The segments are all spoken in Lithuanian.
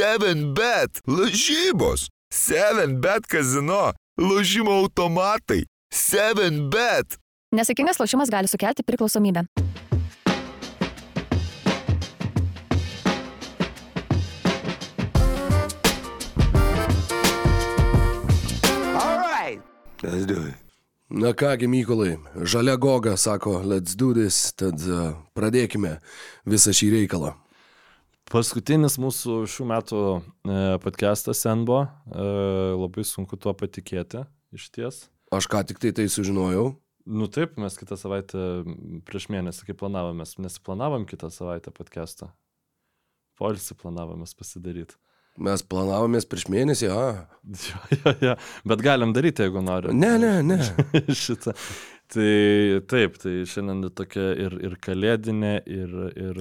7bet. Lažybos. 7bet kazino. Lošimo automatai. 7bet. Nesėkmingas lošimas gali sukelti priklausomybę. Let's do it. Na kągi, Mykolai, žalia goga sako, let's do this, tad uh, pradėkime visą šį reikalą. Paskutinis mūsų šių metų e, podcastas Senbo, e, labai sunku tuo patikėti, iš ties. Aš ką tik tai tai sužinojau. Nu taip, mes kitą savaitę prieš mėnesį, kaip planavomės, nesiplanavom kitą savaitę podcastą. Polisį planavomės pasidaryti. Mes planavomės prieš mėnesį, a. Jo, jo, jo. Bet galim daryti, jeigu nori. Ne, ne, ne. Šitą. Tai taip, tai šiandien tokia ir, ir kalėdinė, ir, ir,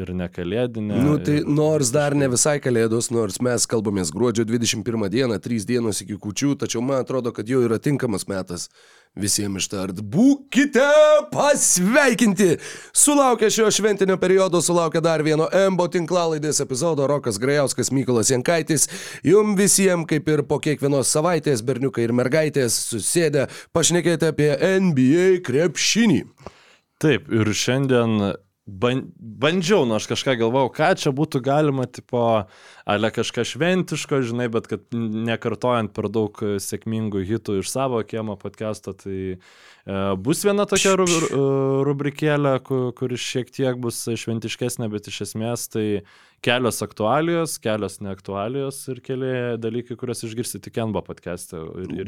ir nekalėdinė. Nu, tai ir, nors dar ne visai kalėdos, nors mes kalbamės gruodžio 21 dieną, 3 dienos iki kučių, tačiau man atrodo, kad jau yra tinkamas metas visiems ištart. Būkite pasveikinti! Sulaukę šio šventinio periodo, sulaukę dar vieno MBO tinklalaidės epizodo Rokas Grajauskas, Mykolas Jankaitis. Jums visiems, kaip ir po kiekvienos savaitės, berniukai ir mergaitės, susėdę, pašnekėti apie NBA krepšinį. Taip, ir šiandien bandžiau, nu aš kažką galvojau, ką čia būtų galima, tipo, ale kažką šventiško, žinai, bet kad nekartojant per daug sėkmingų hitų iš savo kiemo podcast'o, tai e, bus viena tokia ru, ru, rubrikėlė, kur, kur šiek tiek bus šventiškesnė, bet iš esmės tai kelios aktualijos, kelios neaktualijos ir keli dalykai, kuriuos išgirsite tik Enbo podcast'e.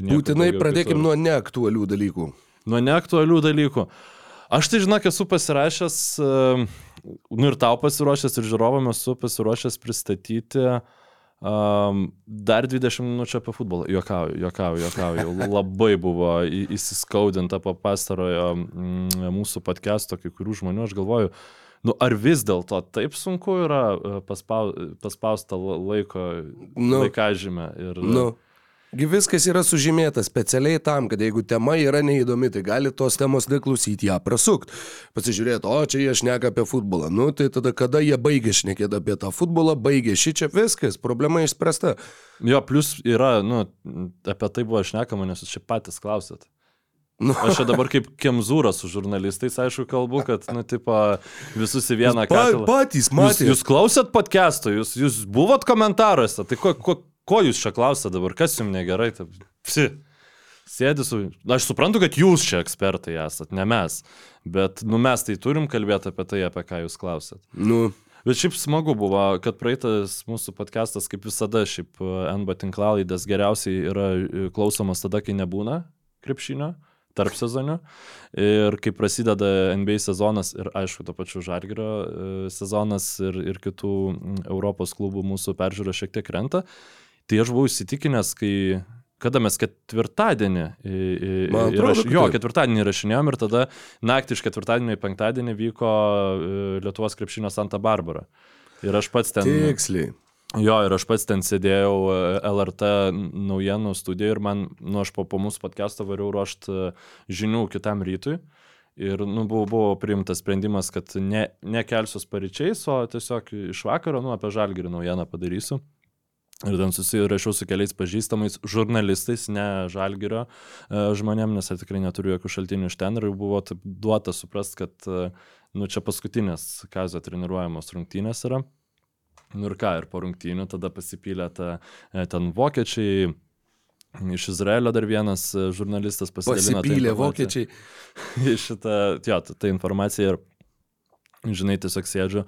Būtinai pradėkim kitur. nuo neaktualių dalykų. Nuo neaktualių dalykų. Aš tai žinok, esu pasirašęs, e, nu ir tau pasiruošęs, ir žiūrovam esu pasiruošęs pristatyti um, dar 20 minučių apie futbolą. Jokauju, jokauju, jokauju. Labai buvo įsiskaudinta po pastarojo mm, mūsų podcast'o kai kurių žmonių. Aš galvoju, nu ar vis dėlto taip sunku yra e, paspau, paspausta laiko, Nu. laikažymę. Ir, Nu. Viskas yra sužymėta specialiai tam, kad jeigu tema yra neįdomi, tai gali tos temos neklausyti, ją prasukti. Pasižiūrėti, o čia jie šneka apie futbolą. Nu, tai tada kada jie baigė šnekėti apie tą futbolą, baigė šį čia viskas, problema išspręsta. Jo, plus yra, nu, apie tai buvo šnekama, nes jūs čia patys klausėt. Nu, Aš čia dabar kaip kemzūra su žurnalistais, aišku, kalbu, kad, nu, tipo, visus į vieną pa, katilą. patys Jūs, matėte. jūs klausėt podcast'o, jūs, jūs buvot komentaruose, tai ko, ko, ko jūs čia klausėt dabar, kas jums negerai? Tai, psi, sėdi su... Aš suprantu, kad jūs čia ekspertai esat, ne mes, bet, nu, mes tai turim kalbėti apie tai, apie ką jūs klausėt. Nu, Bet šiaip smagu buvo, kad praeitas mūsų podcastas, kaip visada, šiaip e, NB tinklalaidės geriausiai yra e, klausomas tada, kai nebūna krepšinio, tarp sezonių. Ir kai prasideda NBA sezonas ir, aišku, to pačiu Žargirio e, sezonas ir, ir kitų Europos klubų mūsų peržiūra šiek tiek krenta, tai aš buvau įsitikinęs, kai Kada mes ketvirtadienį, atrodo, kad jo, ketvirtadienį įrašinėjom ir tada naktį iš ketvirtadienio į penktadienį vyko e, Lietuvos krepšinio Santa Barbara. Ir aš pats ten... tiksliai. Jo, ir aš pats ten sėdėjau e, LRT naujienų studijoje ir man, nu, aš po, po mūsų podcast'o variau ruošti žinių kitam rytui. Ir, nu, buvo, buvo priimtas sprendimas, kad ne, nekelsiu paryčiais, o tiesiog iš vakaro, nu, apie žalgirį naujieną padarysiu. Ir ten susirašiau su keliais pažįstamais žurnalistais, ne žalgirio e, žmonėm, nes aš tikrai neturiu jokių šaltinių iš ten ir buvo duota suprast, kad, e, nu, čia paskutinės kazio treniruojamos rungtynės yra. Nu ir ką, ir po rungtynių tada pasipylė ta, e, ten vokiečiai, iš Izraelio dar vienas žurnalistas pasidalino. Pasipylė informacija. vokiečiai. šitą, jo, ta informacija ir, žinai, tiesiog sėdžiu.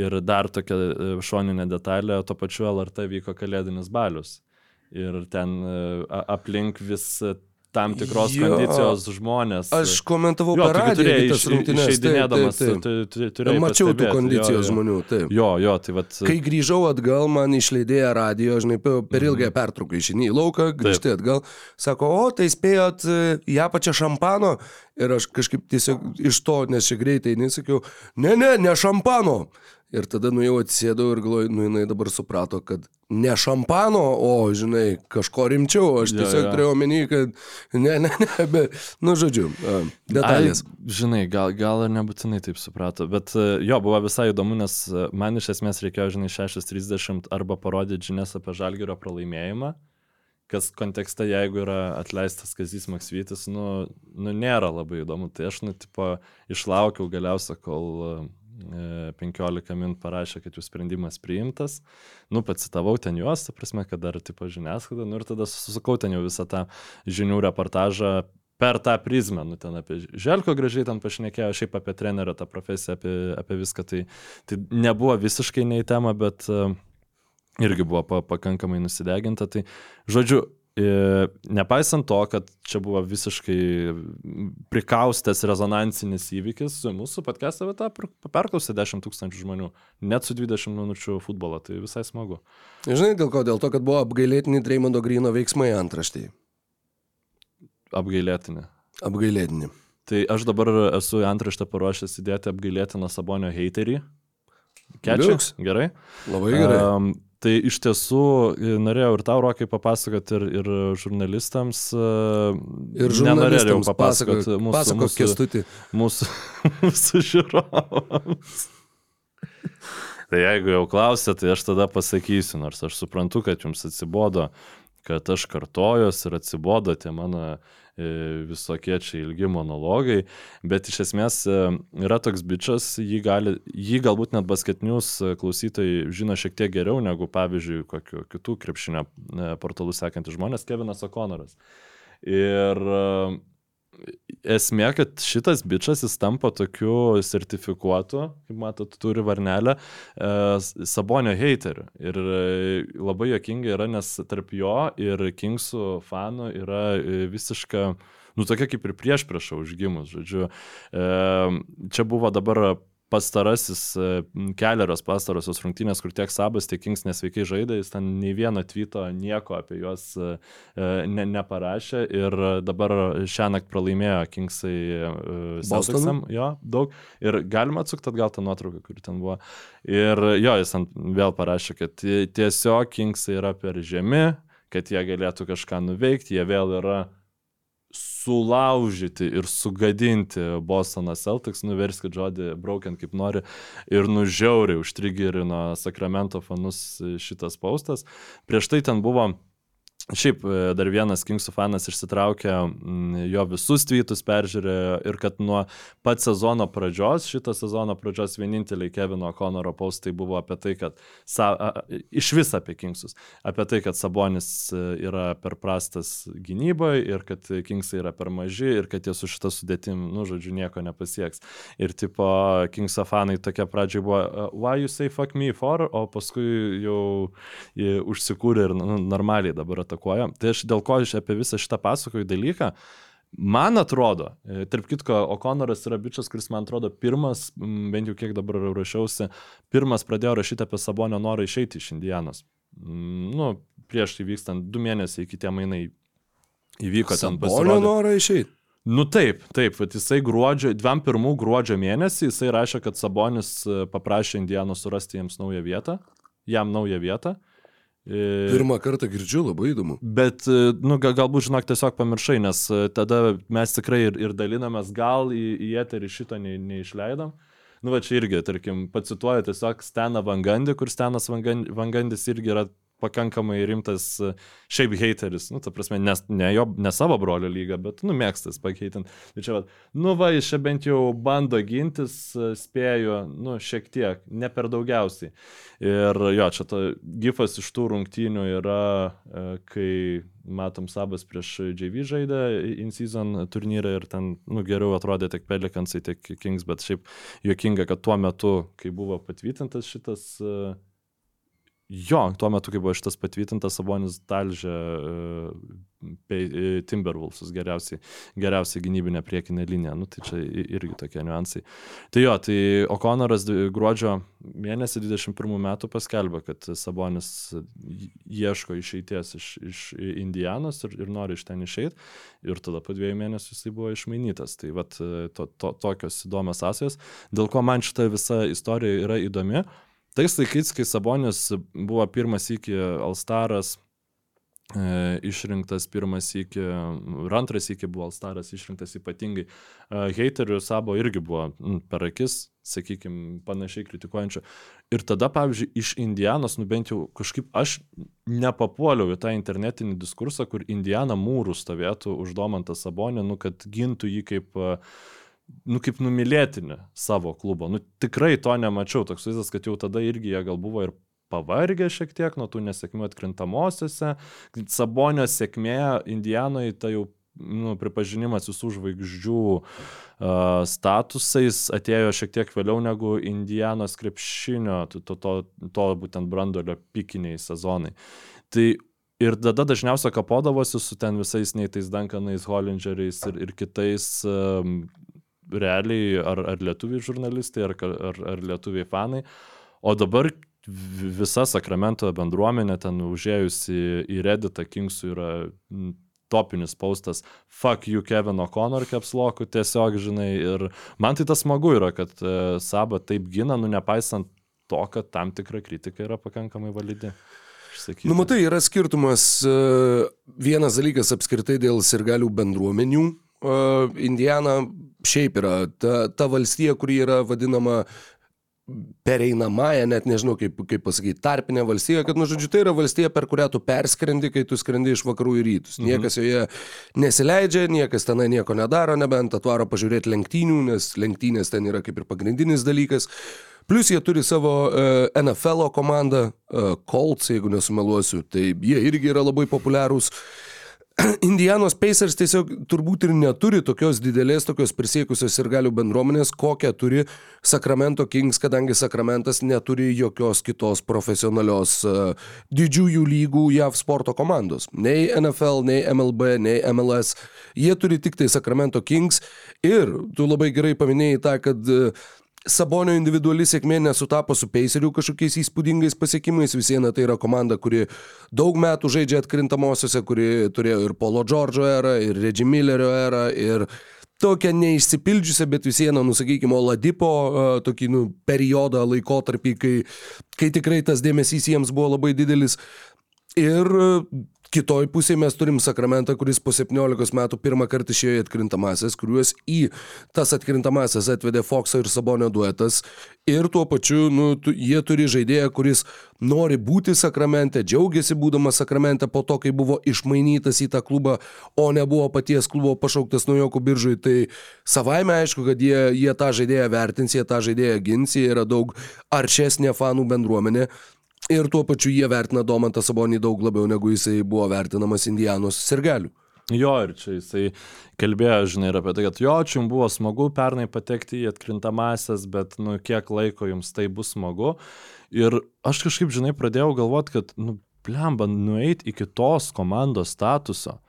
Ir dar tokia e, šoninė detalė, tuo pačiu LRT vyko kalėdinis balius. Ir ten e, aplink vis tam tikros Jo. kondicijos žmonės. Aš komentavau jo, per tu radiją tas rungtynes. Taip, išeidinėdamas, taip, taip. tu- tu- turėjai Mačiau tų pastebėti, jo, kondicijos jo. žmonių, taip. Jo, jo, tai vad. Kai grįžau atgal, man išleidėja radio, žinai, per per ilgąją pertrauką išini į lauką, grįžti atgal, sako, o, tai spėjot e, į apačią šampano ir aš kažkaip tiesiog iš to, nes čia greitai nesakiau, ne, ne, ne šampano. Ir tada nuėjau atsėdau ir galvoju, nu jinai dabar suprato, kad ne šampano, o, žinai, kažko rimčiau. Aš tiesiog jo. turėjau omeny, kad ne, ne, ne, bet, nu, žodžiu, detalės. Ai, žinai, gal, gal ir nebūtinai taip suprato, bet e, jo, buvo visai įdomu, nes e, man iš esmės reikėjo, žinai, 6.30 arba parodyti žinias apie žalgerio pralaimėjimą, kas kontekste, jeigu yra atleistas Kazys Maksvytis, nu, nu nėra labai įdomu. Tai aš, nu, tipo, išlaukiau galiausiai, kol e, 15 min parašė, kad jų sprendimas priimtas. Nu, pacitavau ten juos, ta prasme, kad dar, tipo, žiniasklaida, nu ir tada susukau ten jau visą tą žinių reportažą per tą prizmę, nu ten apie Želko gražiai ten pašnekėjo, šiaip apie trenerio tą profesiją, apie, apie viską, tai, tai nebuvo visiškai nei tema, bet uh, irgi buvo pa, pakankamai nusideginta. Tai, žodžiu, e, nepaisant to, kad čia buvo visiškai prikaustęs rezonansinis įvykis, mūsų podcast'ą vietą perklausė 10 tūkstančių žmonių, net su 20 minučių futbolo, tai visai smagu. Žinai, dėl ko? Dėl to, kad buvo apgailėtini Dreimondo Grino veiksmai antraštėje. Apgailėtini. Apgailėtini. Tai aš dabar esu antraštę paruošęs įdėti apgailėtiną Sabonio haterį. Kečias. Liuks. Gerai. Labai gerai. Um, tai iš tiesų e, norėjau ir tau, Rokai, papasakoti ir, ir žurnalistams. uh, Ir žurnalistams papasakoti mūsų, pasakok mūsų, kestutį. mūsų, mūsų žiūrovams. Tai jeigu jau klausėte, tai aš tada pasakysiu, nors aš suprantu, kad jums atsibodo, kad aš kartojos ir atsibodo tie mano e, visokie čia ilgi monologai, bet iš esmės e, yra toks bičias, jį, gali, jį galbūt net basketinius klausytojai žino šiek tiek geriau negu, pavyzdžiui, kokiu kitų krepšinio e, portalų sekantys žmonės, Kevinas Okonoras. Ir e, esmė, kad šitas bičias jis tampa tokiu sertifikuotu, kaip matot, turi varnelę, e, Sabonio hateriu. Ir e, labai jokinga yra, nes tarp jo ir Kingsų fanų yra e, visiška, nu tokia kaip ir prieš priešą užgimus, žodžiu. Čia buvo dabar pastarasis, e, keliarios pastarosios rungtynės, kur tiek Sabas, tiek Kings nesveikai žaidė, jis ten nei vieno tvito nieko apie juos e, e, ne, neparašė ir dabar šią naktį pralaimėjo Kingsai Celticsam, jo, daug. Ir galima atsukti atgal tą nuotrauką, kuri ten buvo. Ir jo, jis vėl parašė, kad tie- tiesiog Kingsai yra per žemi, kad jie galėtų kažką nuveikti, jie vėl yra sulaužyti ir sugadinti Bostoną Celtics, nuverskit žodį braukiant kaip nori ir nužiauriai užtrigerino Sakramento fanus šitas paustas. Prieš tai ten buvo Šiaip e, dar vienas Kingsų fanas išsitraukė mm, jo visus tweetus, peržiūrėjo ir kad nuo pat sezono pradžios, šito sezono pradžios vieninteliai Kevino Conoro paustai buvo apie tai, kad sa, a, iš vis apie Kingsus, apie tai, kad Sabonis e, yra per prastas gynyboje ir kad Kingsai yra per maži ir kad jie su šita sudėtim, nu, žodžiu, nieko nepasieks. Ir tipo, Kingso fanai tokia pradžiai buvo, uh, why you say fuck me for, o paskui jau užsikūrė ir nu, normaliai dabar atakuoja. Tai aš dėl ko aš apie visą šitą pasakoju dalyką, man atrodo, e, tarp kitko, Okonoras yra bičias, kuris man atrodo pirmas, bent jau kiek dabar rašiausi, pirmas pradėjo rašyti apie Sabonio norą išeiti iš Indianos. Nu, prieš įvykstant du mėnesiai iki tie mainai įvyko ten Sabonio pasirodė. norą išeiti. Nu taip, taip, vat jisai gruodžio, 21 gruodžio mėnesį jisai rašė, kad Sabonis e, paprašė Indianos surasti jiems naują vietą, jam naują vietą. E, Pirmą kartą girdžiu, labai įdomu. Bet, e, nu, ga- galbūt, žinok, tiesiog pamiršai, nes e, tada mes tikrai ir, ir dalinamės, gal į, į eterį šito ne, neišleidom. Nu, va čia irgi, tarkim, pacituoju tiesiog Steną Vangandį, kur Stenas Vangan- Vangandis irgi yra pakankamai rimtas e, šiaip hateris, nu, ta prasme, nes, ne, jo, ne savo brolio lyga, bet, nu, mėgstas pakeitant. Tai čia, va, nu, va, jis čia bent jau bando gintis, e, spėju, nu, šiek tiek, ne per daugiausiai. Ir jo, čia ta gifas iš tų rungtynių yra, e, kai matom Sabas prieš JV žaidė in-season turnyrą ir ten, nu, geriau atrodė tiek Pelicansai, tiek Kings, bet šiaip juokinga, kad tuo metu, kai buvo patvirtintas šitas e, Jo, tuo metu, kai buvo šitas patvirtintas, Sabonis talžė uh, Timberwolfsus geriausiai, geriausiai gynybinę priekinę liniją. Nu, tai čia irgi tokie niuansai. Tai jo, tai O'Connoras gruodžio mėnesį 21 metų paskelbė, kad Sabonis ieško išeities iš, iš Indianos ir, ir nori iš ten išeiti. Ir tada po dviejų mėnesių jisai buvo išmainytas. Tai vat, to, to, tokios įdomios sąsajos, dėl ko man šita visa istorija yra įdomi. Tais laikais, kai Sabonis buvo pirmas iki Alstaras, e, išrinktas pirmas iki, ir antras iki buvo Alstaras išrinktas ypatingai. E, heiterių Sabo irgi buvo m, per akis, sakykime, panašiai kritikuojančio. Ir tada, pavyzdžiui, iš Indianos, nu bent jau kažkaip aš nepapuoliau į tą internetinį diskursą, kur Indiana mūrų stovėtų už Domantą Sabonį, nu kad gintų jį kaip uh, nu, kaip numylėtinį savo klubo. Nu, tikrai to nemačiau. Toks vaizdas, kad jau tada irgi jie gal buvo ir pavargę šiek tiek nuo tų nesėkmių atkrintamosiose. Sabonio sėkmė Indijanoje tai jau nu, pripažinimas visų žvaigždžių uh, statusais atėjo šiek tiek vėliau negu Indijanos krepšinio, to, to, to, to būtent brandolio pikiniai sezonai. Tai ir tada dažniausiai kapodavosi su ten visais neitais Duncanais, Hollingeriais ir, ir kitais um, realiai ar, ar lietuviai žurnalistai, ar, ar, ar lietuviai fanai. O dabar visa Sakramento bendruomenė ten užėjusi į Redditą Kingsų yra topinis paustas fuck you Kevin O'Connor capslokų tiesiog, žinai, ir man tai tas smagu yra, kad uh, Saba taip gina, nu nepaisant to, kad tam tikra kritika yra pakankamai validi. Išsakyti. Nu, matai, yra skirtumas. Uh, vienas dalykas apskritai dėl sirgalių bendruomenių. Uh, Indiana šiaip yra ta, ta valstija, kuri yra vadinama pereinamąją, net nežinau kaip, kaip pasakyti, tarpinę valstiją, kad, nu, žodžiu, tai yra valstija, per kurią tu perskrendi, kai tu skrendi iš vakarų į rytus. Mhm. Niekas joje nesileidžia, niekas tenai nieko nedaro, nebent atvaro pažiūrėti lenktynių, nes lenktynės ten yra kaip ir pagrindinis dalykas. Plus jie turi savo uh, e, NFL komandą, uh, Colts, jeigu nesumeluosiu, tai jie irgi yra labai populiarūs. Uh, Indianos Pacers tiesiog turbūt ir neturi tokios didelės, tokios prisiekusios ir galių bendruomenės, kokią turi Sacramento Kings, kadangi Sacramentas neturi jokios kitos profesionalios uh, didžiųjų lygų JAV sporto komandos. Nei NFL, nei MLB, nei MLS. Jie turi tik tai Sacramento Kings ir tu labai gerai paminėjai tą, kad uh, Sabonio individuali sėkmė nesutapo su Pacerių kažkokiais įspūdingais pasiekimais. Vis viena tai yra komanda, kuri daug metų žaidžia atkrintamosiose, kuri turėjo ir Polo Džordžo erą, ir Reggie Millerio erą, ir tokią neišsipildžiusią, bet vis viena, nusakykime, Oladipo tokį nu, periodą, laikotarpį, kai, kai tikrai tas dėmesys jiems buvo labai didelis. Ir Kitoj pusėje mes turim Sakramentą, kuris po 17 metų pirmą kartą išėjo į atkrintamasias, kuriuos į tas atkrintamasias atvedė Foxo ir Sabonio duetas. Ir tuo pačiu, nu, tu, jie turi žaidėją, kuris nori būti Sakramente, džiaugiasi būdamas Sakramente po to, kai buvo išmainytas į tą klubą, o nebuvo paties klubo pašauktas naujokų biržui. Tai savaime aišku, kad jie, jie tą žaidėją vertins, jie tą žaidėją gins, jie yra daug aršesnė fanų bendruomenė. Ir tuo pačiu jie vertina Domantą Sabonį daug labiau negu jisai buvo vertinamas Indianos sirgalių. Jo, ir čia jisai kalbėjo, žinai, ir apie tai, kad jo, čia jums buvo smagu pernai patekti į atkrintamasias, bet, nu, kiek laiko jums tai bus smagu. Ir aš kažkaip, žinai, pradėjau galvoti, kad, nu, blemba, nueiti iki tos komandos statuso,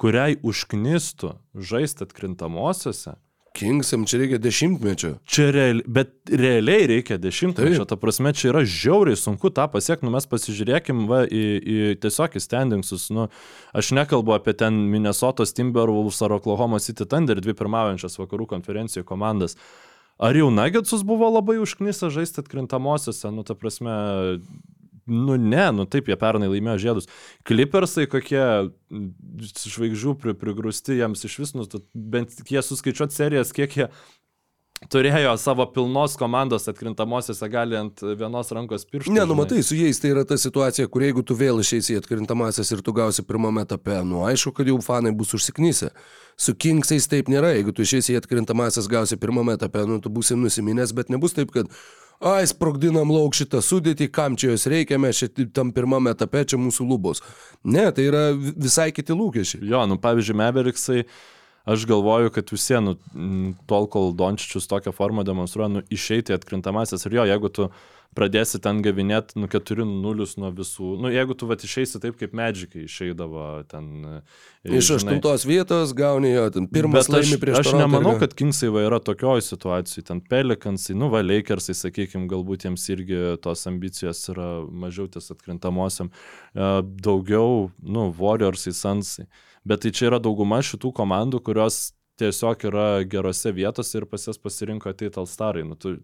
kuriai užknistų žaisti atkrintamosiose, Kingsam čia reikia dešimtmečio. Čia real, bet realiai reikia dešimtmečio, ta prasme, čia yra žiauriai sunku tą pasiekti, nu mes pasižiūrėkim va, į, į tiesiog į standingsus, nu, aš nekalbu apie ten Minnesotos Timberwolves ar Oklahoma City Thunder, dvi pirmaujančias vakarų konferencijų komandas. Ar jau Nuggetsus buvo labai užknisa žaisti atkrintamosiose, nu ta prasme, Nu ne, nu taip, jie pernai laimėjo žiedus. Klipersai kokie žvaigždžių pri, prigrūsti jiems iš vis, nu, bent jie suskaičiuot serijas, kiek jie turėjo savo pilnos komandos atkrintamosiose gali ant vienos rankos pirštų. Ne, nu matai, su jais tai yra ta situacija, kur jeigu tu vėl išeisi į atkrintamasias ir tu gausi pirmame etape, nu aišku, kad jau fanai bus užsiknysę. Su Kingsais taip nėra, jeigu tu išeisi į atkrintamasias gausi pirmame etape, nu tu būsi nusiminęs, bet nebus taip, kad ai, sprogdinam lauk šitą sudėtį, kam čia jos reikia, mes čia tam pirmame etape, čia mūsų lubos. Ne, tai yra visai kiti lūkesčiai. Jo, nu pavyzdžiui, Meveriksai, aš galvoju, kad vis vien, nu, tol kol Dončičius tokią formą demonstruoja, nu, išeiti atkrintamasis ir jo, jeigu tu pradėsi ten gavinėti, nu, 4-0 nuo visų. Nu, jeigu tu vat išeisi taip, kaip Medžikai išeidavo ten. e, Iš aštuntos vietos gauni jo, ten pirmas Bet aš, laimi prieš aš Toronto nemanau, kad Kingsai va yra tokioj situacijai, ten Pelikansai, nu va, Lakersai, sakykime, galbūt jiems irgi tos ambicijos yra mažiau ties atkrintamosiam, E, daugiau, nu, Warriorsai, Sunsai. Bet tai čia yra dauguma šitų komandų, kurios tiesiog yra gerose vietose ir pas jas pasirinko ateiti Alstarai. Nu, tu,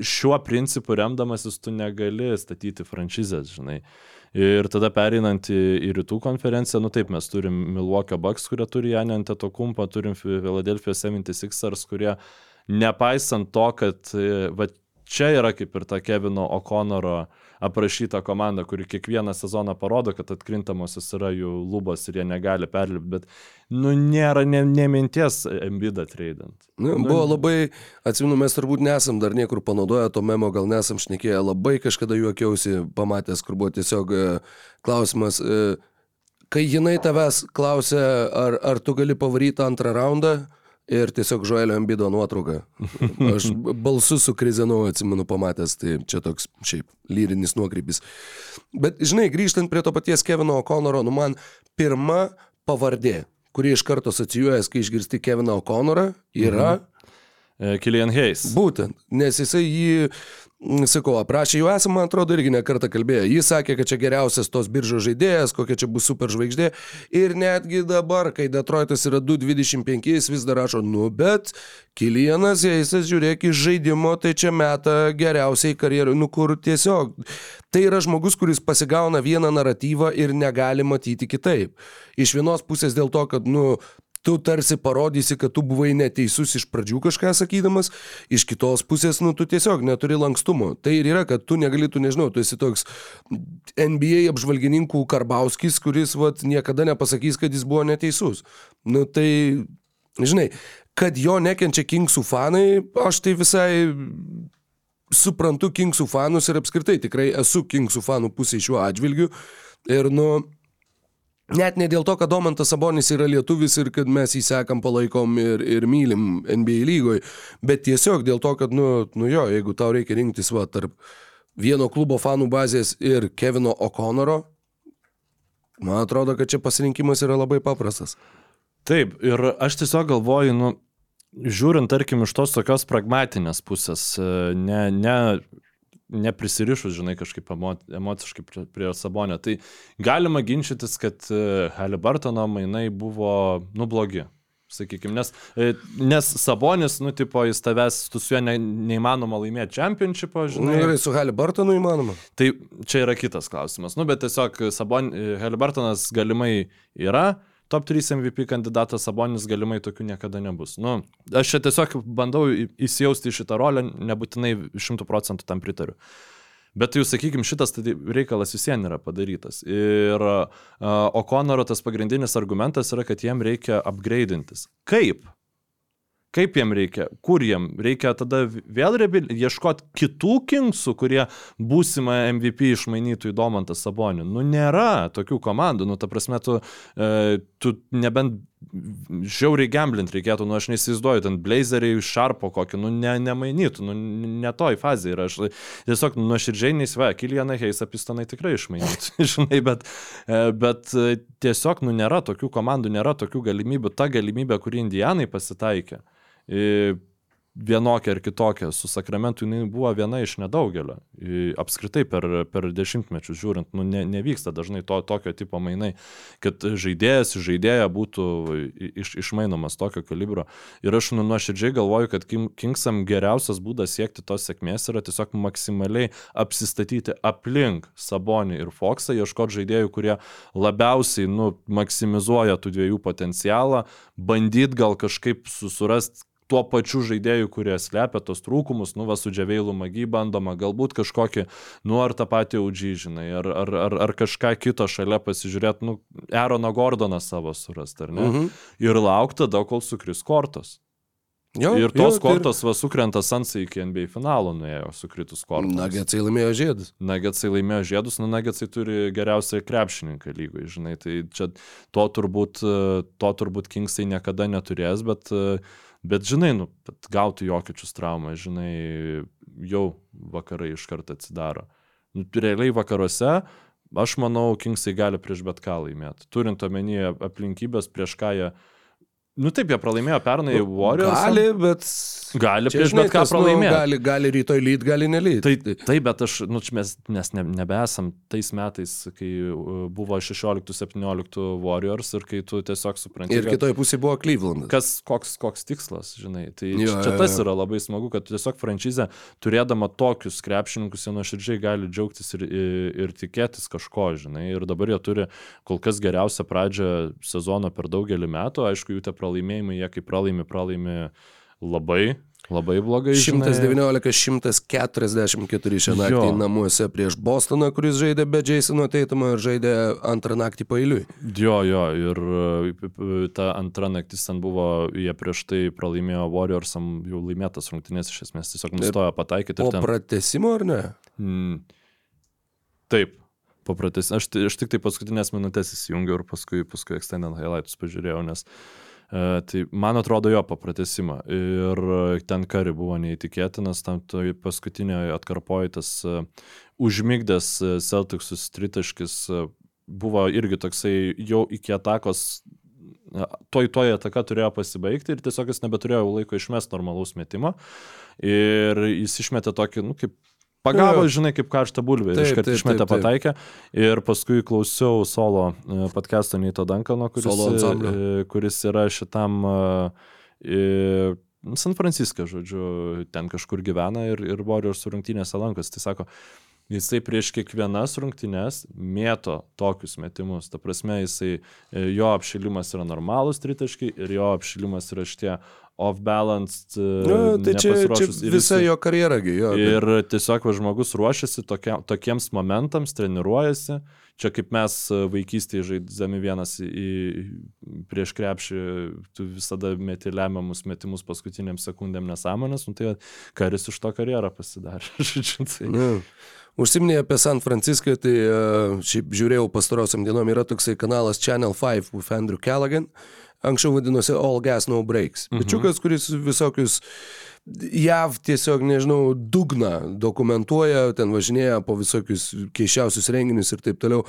šiuo principu remdamasis tu negali statyti franšizės, žinai. Ir tada pereinant į, į rytų konferenciją, nu taip, mes turim Milwaukee Bucks, kurie turi Janę Antetokumpą, turim Philadelphia 76ers, kurie nepaisant to, kad e, va, čia yra kaip ir ta Kevino O'Connoro aprašyta komanda, kuri kiekvieną sezoną parodo, kad atkrintamosios yra jų lubos ir jie negali perlipti, bet, nu, nėra ne, ne minties embidą treidant. Nu, buvo labai, atsimenu, mes turbūt nesam dar niekur panaudoję to memo, gal nesam šnekėję, labai kažkada juokiausi, pamatęs, kur buvo tiesiog e, klausimas, e, kai jinai tavęs klausė, ar, ar tu gali pavaryti antrą raundą ir tiesiog Žoelio Ambido nuotrauką. Aš balsu sukrizenau, atsimenu, pamatęs, tai čia toks šiaip lyrinis nuokrypis. Bet, žinai, grįžtant prie to paties Kevino O'Connoro, nu man pirma pavardė, kuri iš karto asocijuojas, kai išgirsti Keviną O'Connorą, yra mhm. E, Kilian Hayes. būtent, nes jisai jį, sakau, aprašė jau esame, man atrodo, irgi nekartą kalbėjo. Jis sakė, kad čia geriausias tos biržos žaidėjas, kokia čia bus super žvaigždė. Ir netgi dabar, kai Detroitas yra 2.25, jis vis dar rašo, nu bet Kilianas Heisas, žiūrėk, iš žaidimo, tai čia meta geriausiai karjerų, nu kur tiesiog. Tai yra žmogus, kuris pasigauna vieną naratyvą ir negali matyti kitaip. Iš vienos pusės dėl to, kad, nu, tu tarsi parodysi, kad tu buvai neteisus iš pradžių kažką sakydamas, iš kitos pusės, nu, tu tiesiog neturi lankstumo. Tai ir yra, kad tu negali, tu nežinau, tu esi toks NBA apžvalgininkų Karbauskis, kuris, vat, niekada nepasakys, kad jis buvo neteisus. Nu, tai, žinai, kad jo nekenčia Kingsų fanai, aš tai visai suprantu Kingsų fanus ir apskritai tikrai esu Kingsų fanų pusėje šiuo atžvilgiu. Ir, nu, Net ne dėl to, kad Domantas Sabonis yra lietuvis ir kad mes jį sekam, palaikom ir, ir mylim NBA lygoje, bet tiesiog dėl to, kad, nu, nu jo, jeigu tau reikia rinktis va tarp vieno klubo fanų bazės ir Kevino O'Connoro, man atrodo, kad čia pasirinkimas yra labai paprastas. Taip, ir aš tiesiog galvoju, nu, žiūrint, tarkim, iš tos tokios pragmatinės pusės, e, ne, ne, neprisirišus, žinai, kažkaip emo, emociškai prie, prie Sabonio, tai galima ginčytis, kad e, Halibartono mainai buvo, nu, blogi. Sakykime, nes, e, nes Sabonis, nu, tipo, jis tavęs, tu su juo ne, neįmanoma laimėti čempionšipą, Na žinai. gerai, su Halibartonu įmanoma. Tai čia yra kitas klausimas. Nu, bet tiesiog Sabon, Halibartonas galimai yra top 3 MVP kandidatas, Sabonis galimai tokių niekada nebus. Nu, aš čia tiesiog bandau įsijausti į šitą rolę, nebūtinai šimtų procentų tam pritariu. Bet jau, sakykime, šitas tai reikalas vis vien yra padarytas. Ir uh, O'Connoro tas pagrindinis argumentas yra, kad jiem reikia upgrade'intis. Kaip? Kaip jiem reikia? Kur jiem? Reikia tada vėl rebil... ieškoti kitų kingsų, kurie būsimą MVP išmainytų į Domantą Sabonį. Nu, nėra tokių komandų. Nu, ta prasme, tu, e, tu nebent žiauriai gamblint reikėtų, nu, aš neįsivaizduoju, ten blazeriai šarpo kokį, nu, ne, nemainytų, nu, ne toj fazėje yra. Aš tiesiog nuoširdžiai neįsivaizduoju, Kilianą Heisą pistonai tikrai išmainytų, žinai, bet, e, bet e, tiesiog, nu, nėra tokių komandų, nėra tokių galimybių. Ta galimybė, kuri Indijanai pasitaikė, vienokia ar kitokia, su Sakramentu jinai buvo viena iš nedaugelio. Apskritai per, per dešimtmečius žiūrint, nu, ne, nevyksta dažnai to, tokio tipo mainai, kad žaidėjas į žaidėją būtų iš, išmainomas tokio kalibro. Ir aš nu, nuoširdžiai galvoju, kad Kingsam geriausias būdas siekti tos sėkmės yra tiesiog maksimaliai apsistatyti aplink Sabonį ir Foxą, ieškoti žaidėjų, kurie labiausiai nu, maksimizuoja tų dviejų potencialą, bandyt gal kažkaip susurasti tuo pačiu žaidėju, kurie slepia tos trūkumus, nu, va, su džiaveilu magi bandoma, galbūt kažkokį, nu, ar tą patį audžį, žinai, ar, ar, ar, ar kažką kito šalia pasižiūrėti, nu, Eroną Gordoną savo surasti, ar ne? Mhm. Ir laukti tada, kol sukris kortos. Jo, ir tos jo, kortos, va, sukrenta Sansai iki NBA finalo nuėjo, sukritus kortos. Nagetsai laimėjo žiedus. Nagetsai laimėjo žiedus, nu Nagetsai turi geriausią krepšininką lygoje, žinai, tai čia to turbūt, to turbūt Kingsai niekada neturės, bet, e, bet žinai, nu, gauti jokičius traumą, žinai, jau vakarai iš karto atsidaro. Nu, realiai vakaruose, aš manau, Kingsai gali prieš bet ką laimėti. Turint omenyje aplinkybės, prieš ką jie... Nu taip, jie pralaimėjo pernai Warriors. Gali, bet... Gali Čia, prieš bet ką kas, nu, pralaimėti. gali, gali rytoj lyt, gali nelyt. Tai taip, bet aš, nu, čia mes nes ne, nebesam tais metais, kai uh, buvo 16-17 Warriors ir kai tu tiesiog supranti, Ir kitoje pusėje buvo Clevelandas. kas, koks, koks tikslas, žinai. Tai Jo, čia jo, tas yra labai smagu, kad tiesiog franšizė, turėdama tokius krepšininkus, jie nuoširdžiai gali džiaugtis ir, ir, ir tikėtis kažko, žinai. Ir dabar jie turi kol kas geriausią pradžią sezono per daugelį metų. Aišku, jų tie pralaimėjimai, jie kai pralaimi, pralaimi labai, labai blogai. žinai. 119-144 šią naktį Jo. namuose prieš Bostoną, kuris žaidė be Jasono Teitumo ir žaidė antrą naktį pailiui. Jo, jo, ir e, ta antra naktis ten buvo, jie prieš tai pralaimėjo Warriorsam jau laimėtas rungtynės iš esmės, tiesiog nustojo pataikyti. Po ten- pratesimo ar ne? Mm. Taip, papratis. Aš, ti- aš tik tai paskutinės minutės įsijungiau ir paskui, paskui extended highlights pažiūrėjau, nes uh, tai man atrodo jo papratesimą. Ir e, ten kari buvo neįtikėtinas, tam toj paskutinėje atkarpoje tas uh, užmygdęs e, Celticsus tritaškis buvo irgi toksai jau iki atakos toj toj ataka turėjo pasibaigti ir tiesiog jis nebeturėjo laiko išmest normalaus metimo. Ir jis išmetė tokį, nu, kaip pagavo, Jo. žinai, kaip karštą bulvę ir iškart išmetė pataikė. Ir paskui klausiau solo e, podcast'o Neito Dankano, kuris, ansamblio. e, kuris yra šitam e, e, San Franciske, žodžiu, ten kažkur gyvena ir, ir Warriors rungtynėse lankosi. Tai sako, jisai prieš kiekvienas rungtynes mėto tokius metimus. Ta prasme, jisai, e, jo apšilimas yra normalūs tritaškai ir jo apšilimas yra šitie off-balanced. e, Nu, tai čia, čia. Ir visa jo karjera, jo. bet- Ir tiesiog va, žmogus ruošiasi tokia, tokiems momentams, treniruojasi. Čia kaip mes e, vaikystėje žaidžiami vienas į, į, prieš krepšį, tu visada meti lemiamus metimus paskutiniam sekundėm nesąmonės, nu, tai karis iš to karjerą pasidarė. Tai. Nu, Užsiminė apie San Franciską, tai uh, šiaip žiūrėjau pastarosiam dienom, yra toksai kanalas Channel 5 with Andrew Callaghan, anksčiau vadinosi All Gas No Breaks. Mhm. Bičiukas, kuris visokius JAV tiesiog, nežinau, dugną dokumentuoja, ten važinėja po visokius keiščiausius renginius ir taip toliau.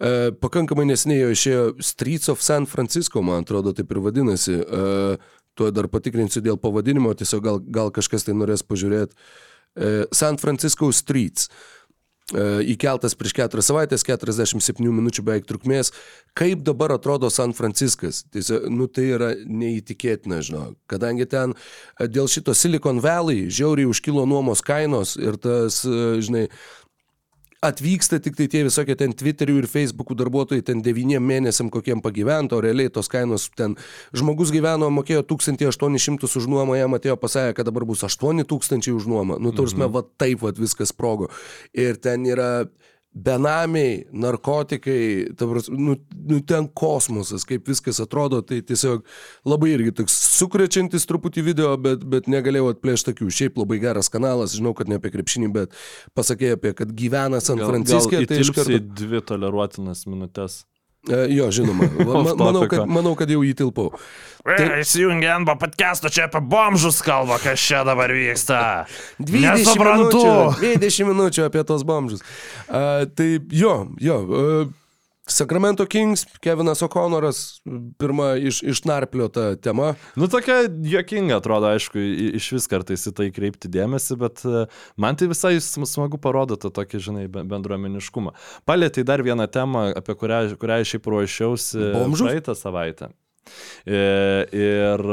E, pakankamai nesiniai jo išėjo Streets of San Francisco, man atrodo, taip ir vadinasi. E, tuo dar patikrinsiu dėl pavadinimo, tiesiog gal, gal kažkas tai norės pažiūrėti. E, San Francisco Streets. E, Įkeltas prieš keturias savaitės, 47 minučių beveik trukmės. Kaip dabar atrodo San Franciskas? Tiesiog, nu tai yra neįtikėtina, žinau. Kadangi ten e, dėl šito Silicon Valley žiauriai užkilo nuomos kainos ir tas, e, žinai, atvyksta tik tai tie visokie ten Twitterių ir Facebookų darbuotojai ten devyniem mėnesiam kokiem pagyvento, o realiai tos kainos ten žmogus gyveno, mokėjo 1800 už nuomą, jam atėjo pasakė, kad dabar bus 8000 už nuomą. Nu, taursime, mhm. va taip va viskas sprogo. Ir ten yra benamiai, narkotikai, ta prasme, nu, nu ten kosmosas, kaip viskas atrodo, tai tiesiog labai irgi toks sukrečiantis truputį video, bet, bet negalėjau atplėšti akių. Šiaip labai geras kanalas, žinau, kad ne apie krepšinį, bet pasakė apie, kad gyvena San Franciske, tai iš karto... dvi toleruotinas minutės. E, Jo, žinoma. Va, ma, Off manau, kad, manau, kad jau įtilpau. Tai... Įsijungia NBO podcast'o čia apie bomžus kalba, kas čia dabar vyksta. 20 minučių, 20 minučių apie tos bomžus. Uh, tai jo, jo. Uh, Sacramento Kings, Kevinas O'Connoras, pirma iš, išnarpliota tema. Nu, tokia jokinga atrodo, aišku, iš vis kartais į tai kreipti dėmesį, bet e, man tai visai sm- smagu parodo tą tokį, žinai, be- bendruomeniškumą. Palėtai dar vieną temą, apie kurią, kurią šiaip ruošiausi praeitą savaitę. E, Ir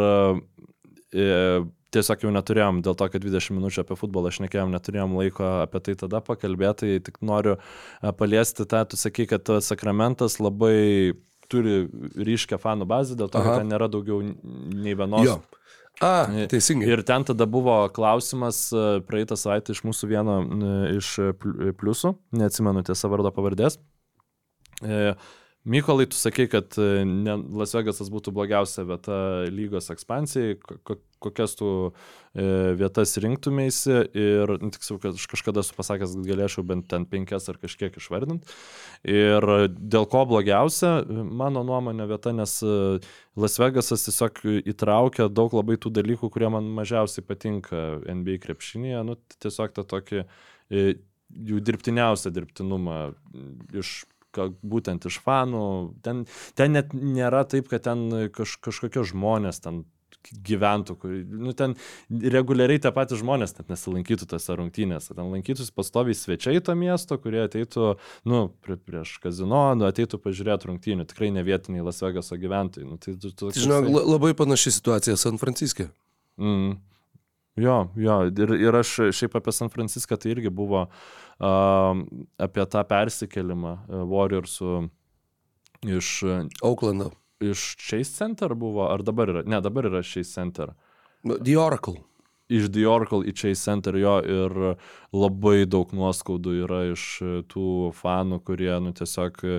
e, tiesiog jau neturėjom, dėl to, kad 20 minučių apie futbolą aš nekėjom, neturėjom laiko apie tai tada pakalbėti, tai tik noriu e, paliesti tą, tu sakai, kad tas sakramentas labai turi ryškę fanų bazę, dėl to, Aha. kad ten nėra daugiau nei vienos. Jo. A, teisingai. Ir ten tada buvo klausimas e, praeitą savaitę iš mūsų vieno e, iš pl- pliusų, neatsimenu tiesą vardo pavardės. E, Mykolai, tu sakei, kad e, Las Vegasas būtų blogiausia vieta lygos ekspansijai, ko- ko- kokias tu e, vietas rinktumėsi ir, nu, tiksliau, kad aš kažkada esu pasakęs, kad galėčiau bent ten penkias ar kažkiek išvardinti. Ir dėl ko blogiausia, mano nuomonė vieta, nes e, Las Vegasas tiesiog įtraukia daug labai tų dalykų, kurie man mažiausiai patinka NBA krepšinėje, nu, tiesiog tą tokį jų dirbtiniausią dirbtinumą iš ka- būtent iš fanų. Ten, ten net nėra taip, kad ten kaž, kažkokie žmonės ten gyventų, kur, nu, ten reguliariai tie patys žmonės net nesilankytų tose rungtynėse, ten lankytųsi pastoviai svečiai to miesto, kurie ateitų, nu, prie, prieš kazino, nu, ateitų pažiūrėti rungtynių, tikrai ne vietiniai Las Vegaso gyventojai. Nu, tai, tu, tu, la- labai panaši situacija San Franciske. Mm. Jo, jo, ir, ir aš šiaip apie San Franciską tai irgi buvo uh, apie tą persikelimą uh, Warriorsų iš, Auklando. iš Chase Center buvo, ar dabar yra, ne, dabar yra Chase Center. The Oracle. Iš The Oracle į Chase Center jo ir labai daug nuoskaudų yra iš tų fanų, kurie nu, tiesiog e,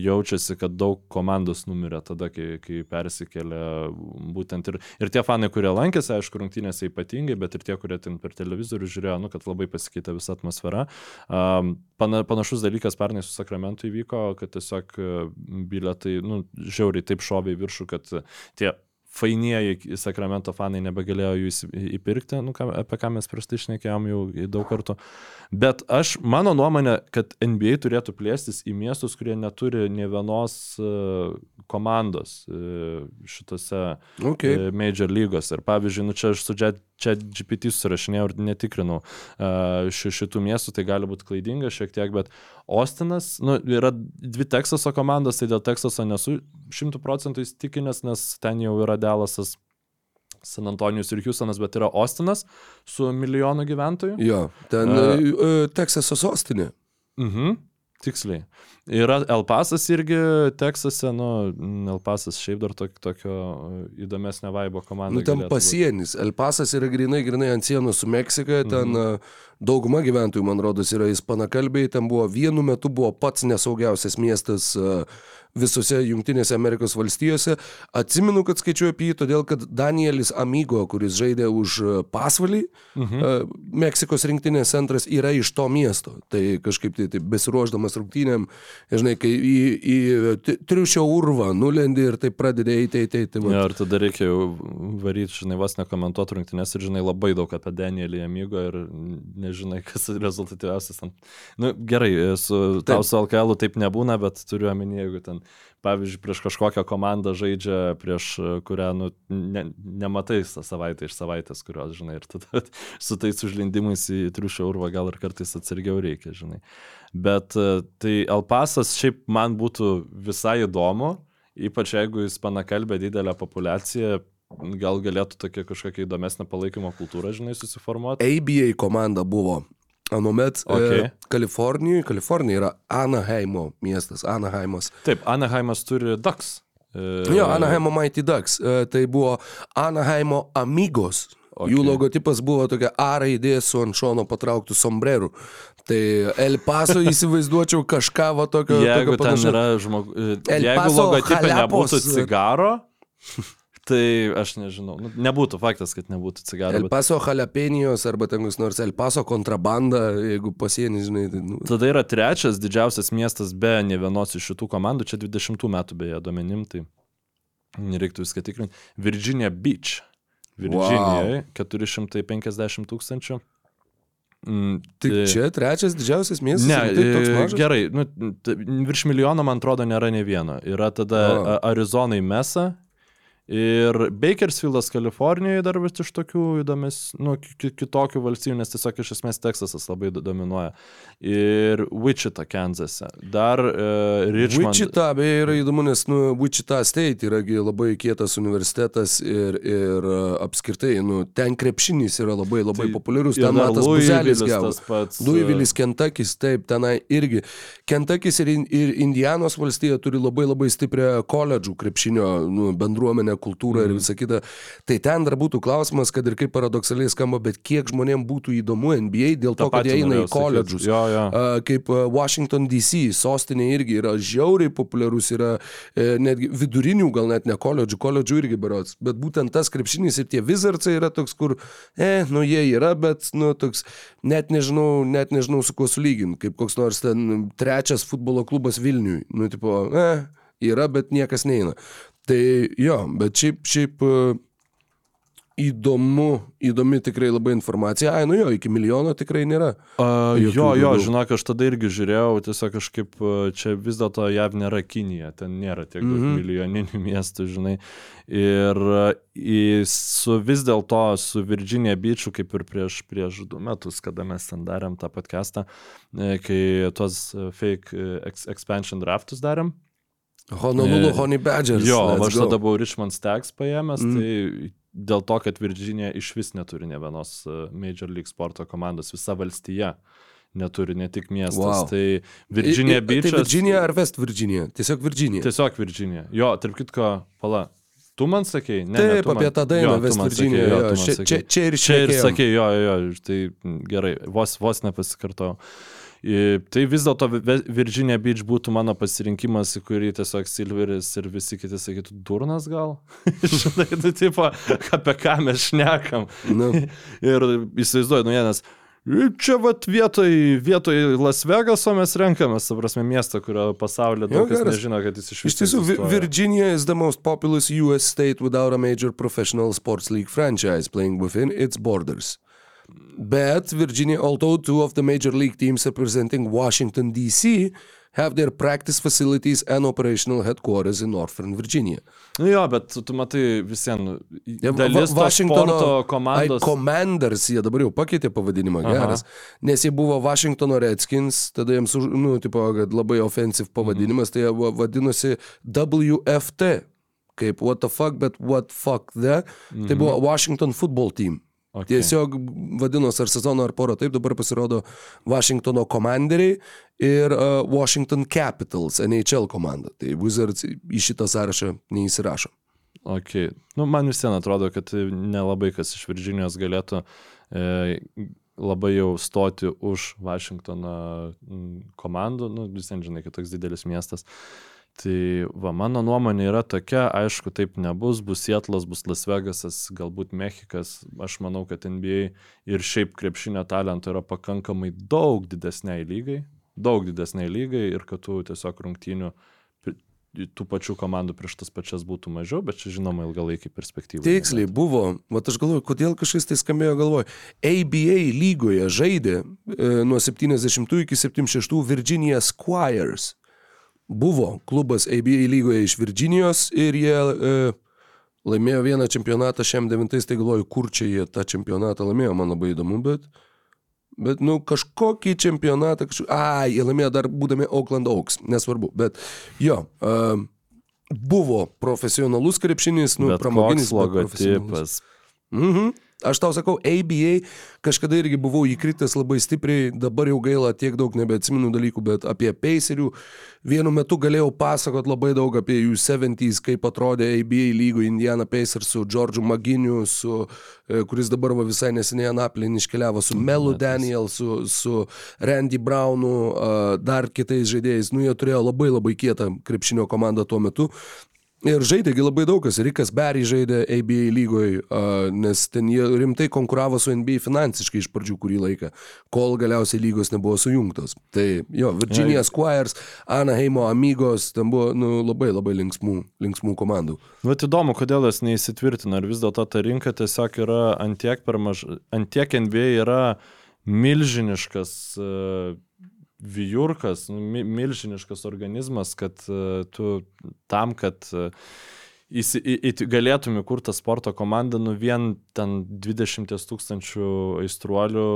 jaučiasi, kad daug komandos numirė tada, kai, kai persikėlė būtent ir, ir tie fanai, kurie lankėsi, aišku, rungtynėse ypatingai, bet ir tie, kurie ten per televizorių žiūrėjo, nu, kad labai pasikeitė visa atmosfera. Um, pana, panašus dalykas pernai su Sakramentu įvyko, kad tiesiog e, bilietai, nu, žiauriai taip šovė į viršų, kad tie fainieji Sakramento fanai nebegalėjo jų įpirkti, nu, ką, apie ką mes prieš tai šnekėjom jau daug kartų. Bet aš, mano nuomonė, kad NBA turėtų plėstis į miestus, kurie neturi ne vienos uh, komandos uh, šitose Okay. okay. major lygos. Ir pavyzdžiui, nu, čia aš su Jet- čia GPT susirašinėjau ir netikrinau uh, ši, šitų miestų, tai gali būti klaidinga šiek tiek, bet Ostinas, nu, yra dvi Teksaso komandos, tai dėl Teksaso nesu šimtų procentų įstikinęs, nes ten jau yra Delasas, San Antonijus ir Houstonas, bet yra Ostinas su milijonu gyventojų. Jo, ten uh, Teksaso sostinė. Mhm. Tiksliai. Yra Elpasas irgi Teksase, nu, Elpasas šiaip dar tok, tokio e, įdomesnio vaibo komanda. Nu, ten galėtų būt. pasienis. Elpasas yra grinai, grinai ant sienos su Meksika, ten mhm. dauguma gyventojų, man rodos, yra ispanakalbiai, ten buvo vienu metu buvo pats nesaugiausias miestas a, visose Junktinėse Amerikos valstijose. Atsimenu, kad skaičiuoju apie jį, todėl kad Danielis Amigo, kuris žaidė už a, pasvalį, mhm. a, Meksikos rinktinės centras yra iš to miesto. Tai kažkaip tai, tai besiruošdamas rungtynėm, žinai, kai į, į tri- triušio urvą nulendi ir tai pradedi eiti, eiti, eiti. Ja, ir tada reikia jau varyti, žinai, vos nekomentuoti rungtynės ir žinai labai daug apie Danielį Amigo ir nežinai, kas rezultatyviausias. Ten. Nu, gerai, su, tau su LKL taip nebūna, bet turiu omeny, jeigu ten, pavyzdžiui, prieš kažkokią komandą žaidžia, prieš e, kurią, nu, ne, nematai tą savaitę iš savaitės, kurios, žinai, ir tada su tais užlindimais į triušio urvą gal ir kartais atsargiau reikia, žinai. Bet e, tai Alpasas šiaip man būtų visai įdomu, ypač jeigu jis panakalbė didelę populaciją, gal galėtų tokia kažkokia įdomesnė palaikymo kultūra, žinai, susiformuoti. ABA komanda buvo. Anuomet Okay. e, Kalifornijoje, Kalifornija yra Anaheimo miestas, Anaheimas. Taip, Anaheimas turi Ducks. E, Jo, Anaheimo Mighty Ducks. E, tai buvo Anaheimo Amigos. Okay. Jų logotipas buvo tokia A raidė su ant šono patrauktų sombreru. Tai El Paso įsivaizduočiau kažką va tokio. Jeigu tokio ten panašaus. yra žmogus. El Jeigu Paso logotipė nebūtų cigaro, tai aš nežinau. Nu, nebūtų faktas, kad nebūtų cigaro. El Bet Paso Jalapenijos arba ten koks nors El Paso kontrabanda, jeigu pasienį, žinai. Tai, nu, tada yra trečias didžiausias miestas be ne vienos iš šitų komandų. Čia 20 metų beje duomenim, tai nereiktų viską tikrinti. Virginia Beach. Virginijoje wow. 450 tūkstančių. Mm, tai e, čia trečias didžiausias miestas. Ne, mažas? gerai, nu, virš milijono, man atrodo, nėra ne vieno. Yra tada O. a- Arizonai Mesa ir Bakersfieldas Kalifornijoje dar vis iš tokių įdomis, nu, ki- ki- kitokių valstybių, nes tiesiog iš esmės Teksasas labai do- dominuoja. Ir Wichita, Kansase. Dar uh, Richmond. Wichita beje yra įdomu, nes nu, Wichita State yragi labai kietas universitetas ir, ir uh, apskritai, nu, ten krepšinis yra labai labai Tai populiarus. Ten matas buzelis gavo. pats, Louisville'is, Kentuckis, taip, tenai irgi. Kentuckis ir, ir Indianos valstija turi labai labai stiprią koledžų krepšinio nu, bendruomenę, kultūrą ir visa kita. Tai ten dar būtų klausimas, kad ir kaip paradoksaliai skamba, bet kiek žmonėms būtų įdomu NBA dėl to, Ta kad jie eina į koledžus. Jo, jo. Kaip Washington DC, sostinė irgi yra žiauriai populiarus, yra e, netgi vidurinių, gal net ne koledžų, koledžų irgi berots, bet būtent tas krepšinis ir tie Wizardsai yra toks, kur, e, nu jie yra, bet, nu, toks, net nežinau, net nežinau su kuo sulyginti, kaip koks nors ten trečias futbolo klubas Vilniui, nu, tipo, e, yra, bet niekas neina. Tai jo, bet šiaip, šiaip e, įdomu, įdomi tikrai labai informacija. Ai, nu jo, iki milijono tikrai nėra. A, jo, jo, daugiau. žinok, aš tada irgi žiūrėjau, tiesiog kažkaip a, čia vis dėlto jav nėra Kinija, ten nėra tiek mm. -hmm. milijoninių miestų, žinai. Ir į, su vis dėlto su Virginia Beachu, kaip ir prieš, prieš du metus, kada mes ten darėm tą podcastą, e, kai tuos e, fake e, ex, expansion draftus darėm. Honolulu E, Honey Badgers. Jo, let's aš go. tada buvau Richmond Stacks paėmęs, Mm. tai dėl to, kad Virginija iš vis neturi ne vienos e, Major League sporto komandos, visa valstija neturi, ne tik miestas. Wow. Tai i- Beach. Tai Virginia ar West Virginia? Tiesiog Virginia. Tiesiog Virginija. Jo, tarp kitko, pala. Tu man sakei, ne, ne, Taip, tu man- apie tą dainą West sakei, man Čia, sakei. čia, čia ir Čia ir šnekėjom. sakė, jo, jo, jo, tai gerai, vos, vos nepasikartojau. Tai vis dėlto Virginia Beach būtų mano pasirinkimas, į kurį tiesiog Silveris ir visi kiti sakytų, durnas gal? Žinai, tu tipo, apie ką mes šnekam. Nu. Ir įsivaizduoju, nu vienas. Čia vat vietoj, vietoj Las Vegaso mes renkamės, ta prasme, miestą, kurio pasaulyje daug kas nežino, kad jis iš Iš vis tiesų. Virginia is the most populous US state without a major professional sports league franchise playing within its borders. But Virginia, although two of the major league teams representing Washington, D.C., have their practice facilities and operational headquarters in Northern Virginia. Nu jo, bet tu matai visiems. Dalis Va- to sporto komandos. Commanders, jie dabar jau pakeitė pavadinimą, Aha. geras. Nes jie buvo Washingtono Redskins, tada jiems, nu, tipo, kad labai offensive pavadinimas, tai jie va- vadinosi WFT. Kaip what the fuck, bet what fuck the. Tai buvo Washington Football Team. Okay. Tiesiog vadinos ar sezono ar porą taip, dabar pasirodo Washingtono komanderiai ir uh, Washington Capitals, NHL komanda. Tai Wizards į šitą sąrašą neįsirašo. Okay. Nu, man vis vien atrodo, kad nelabai kas iš Virginijos galėtų e, labai jau stoti už Vašingtono komandų. Nu, vis vien žinai, kad toks didelis miestas. Tai va, mano nuomonė yra tokia, aišku, taip nebus, bus Sietlas, bus Las Vegasas, galbūt Mexikas. Aš manau, kad NBA ir šiaip krepšinio talento yra pakankamai daug didesniai lygai, daug didesniai lygai ir kad tų tiesiog rungtynių tų pačių komandų prieš tas pačias būtų mažiau, bet čia žinoma ilgalaikį perspektyvą. Tiksliai buvo, va aš galvoju, kodėl kažkas tai skambėjo galvoju. ABA lygoje žaidė e, nuo 70 iki 76 Virginia Squires. Buvo klubas ABA lygoje iš Virginijos ir jie e, laimėjo vieną čempionatą šiam devintais, tai galvoju, kur čia jie tą čempionatą laimėjo, man labai įdomu, bet, bet nu kažkokį čempionatą, kažkokį, ai, jie laimėjo dar būdami Oakland Oaks, nesvarbu, bet jo. E, Buvo profesionalus krepšinis, nu, bet pramoginis logotipas. Mhm. Aš tau sakau, ABA, kažkada irgi buvau įkritęs labai stipriai, dabar jau gaila tiek daug nebeatsimenu dalykų, bet apie Pacerių vienu metu galėjau pasakot labai daug apie jų 70s, kaip atrodė ABA lygų Indiana Pacers su Džordžu Maginiu, su, e, kuris dabar va visai neseniai Anaplin iškeliavo, su Melu Daniel, su, su Randy Brownu, dar kitais žaidėjais. Nu, jie turėjo labai labai kietą krepšinio komandą tuo metu. Ir žaidėgi labai daug kas. Rikas Berry žaidė ABA lygoje, nes ten jie rimtai konkuravo su NBA finansiškai iš pradžių kurį laiką, kol galiausiai lygos nebuvo sujungtos. Tai jo, Virginia Squires, Anaheimo Amigos, ten buvo nu, labai labai linksmų, linksmų komandų. Vat įdomu, kodėl jos neįsitvirtina. Ar vis dėlto ta rinka tiesiog yra antiek per maža, antiek NBA yra milžiniškas uh, vijurkas, nu, mi, milžiniškas organizmas, kad uh, tu tam, kad uh, įsi, į, į, galėtum įkurti sporto komandą, nu vien ten 20 tūkstančių aistruolių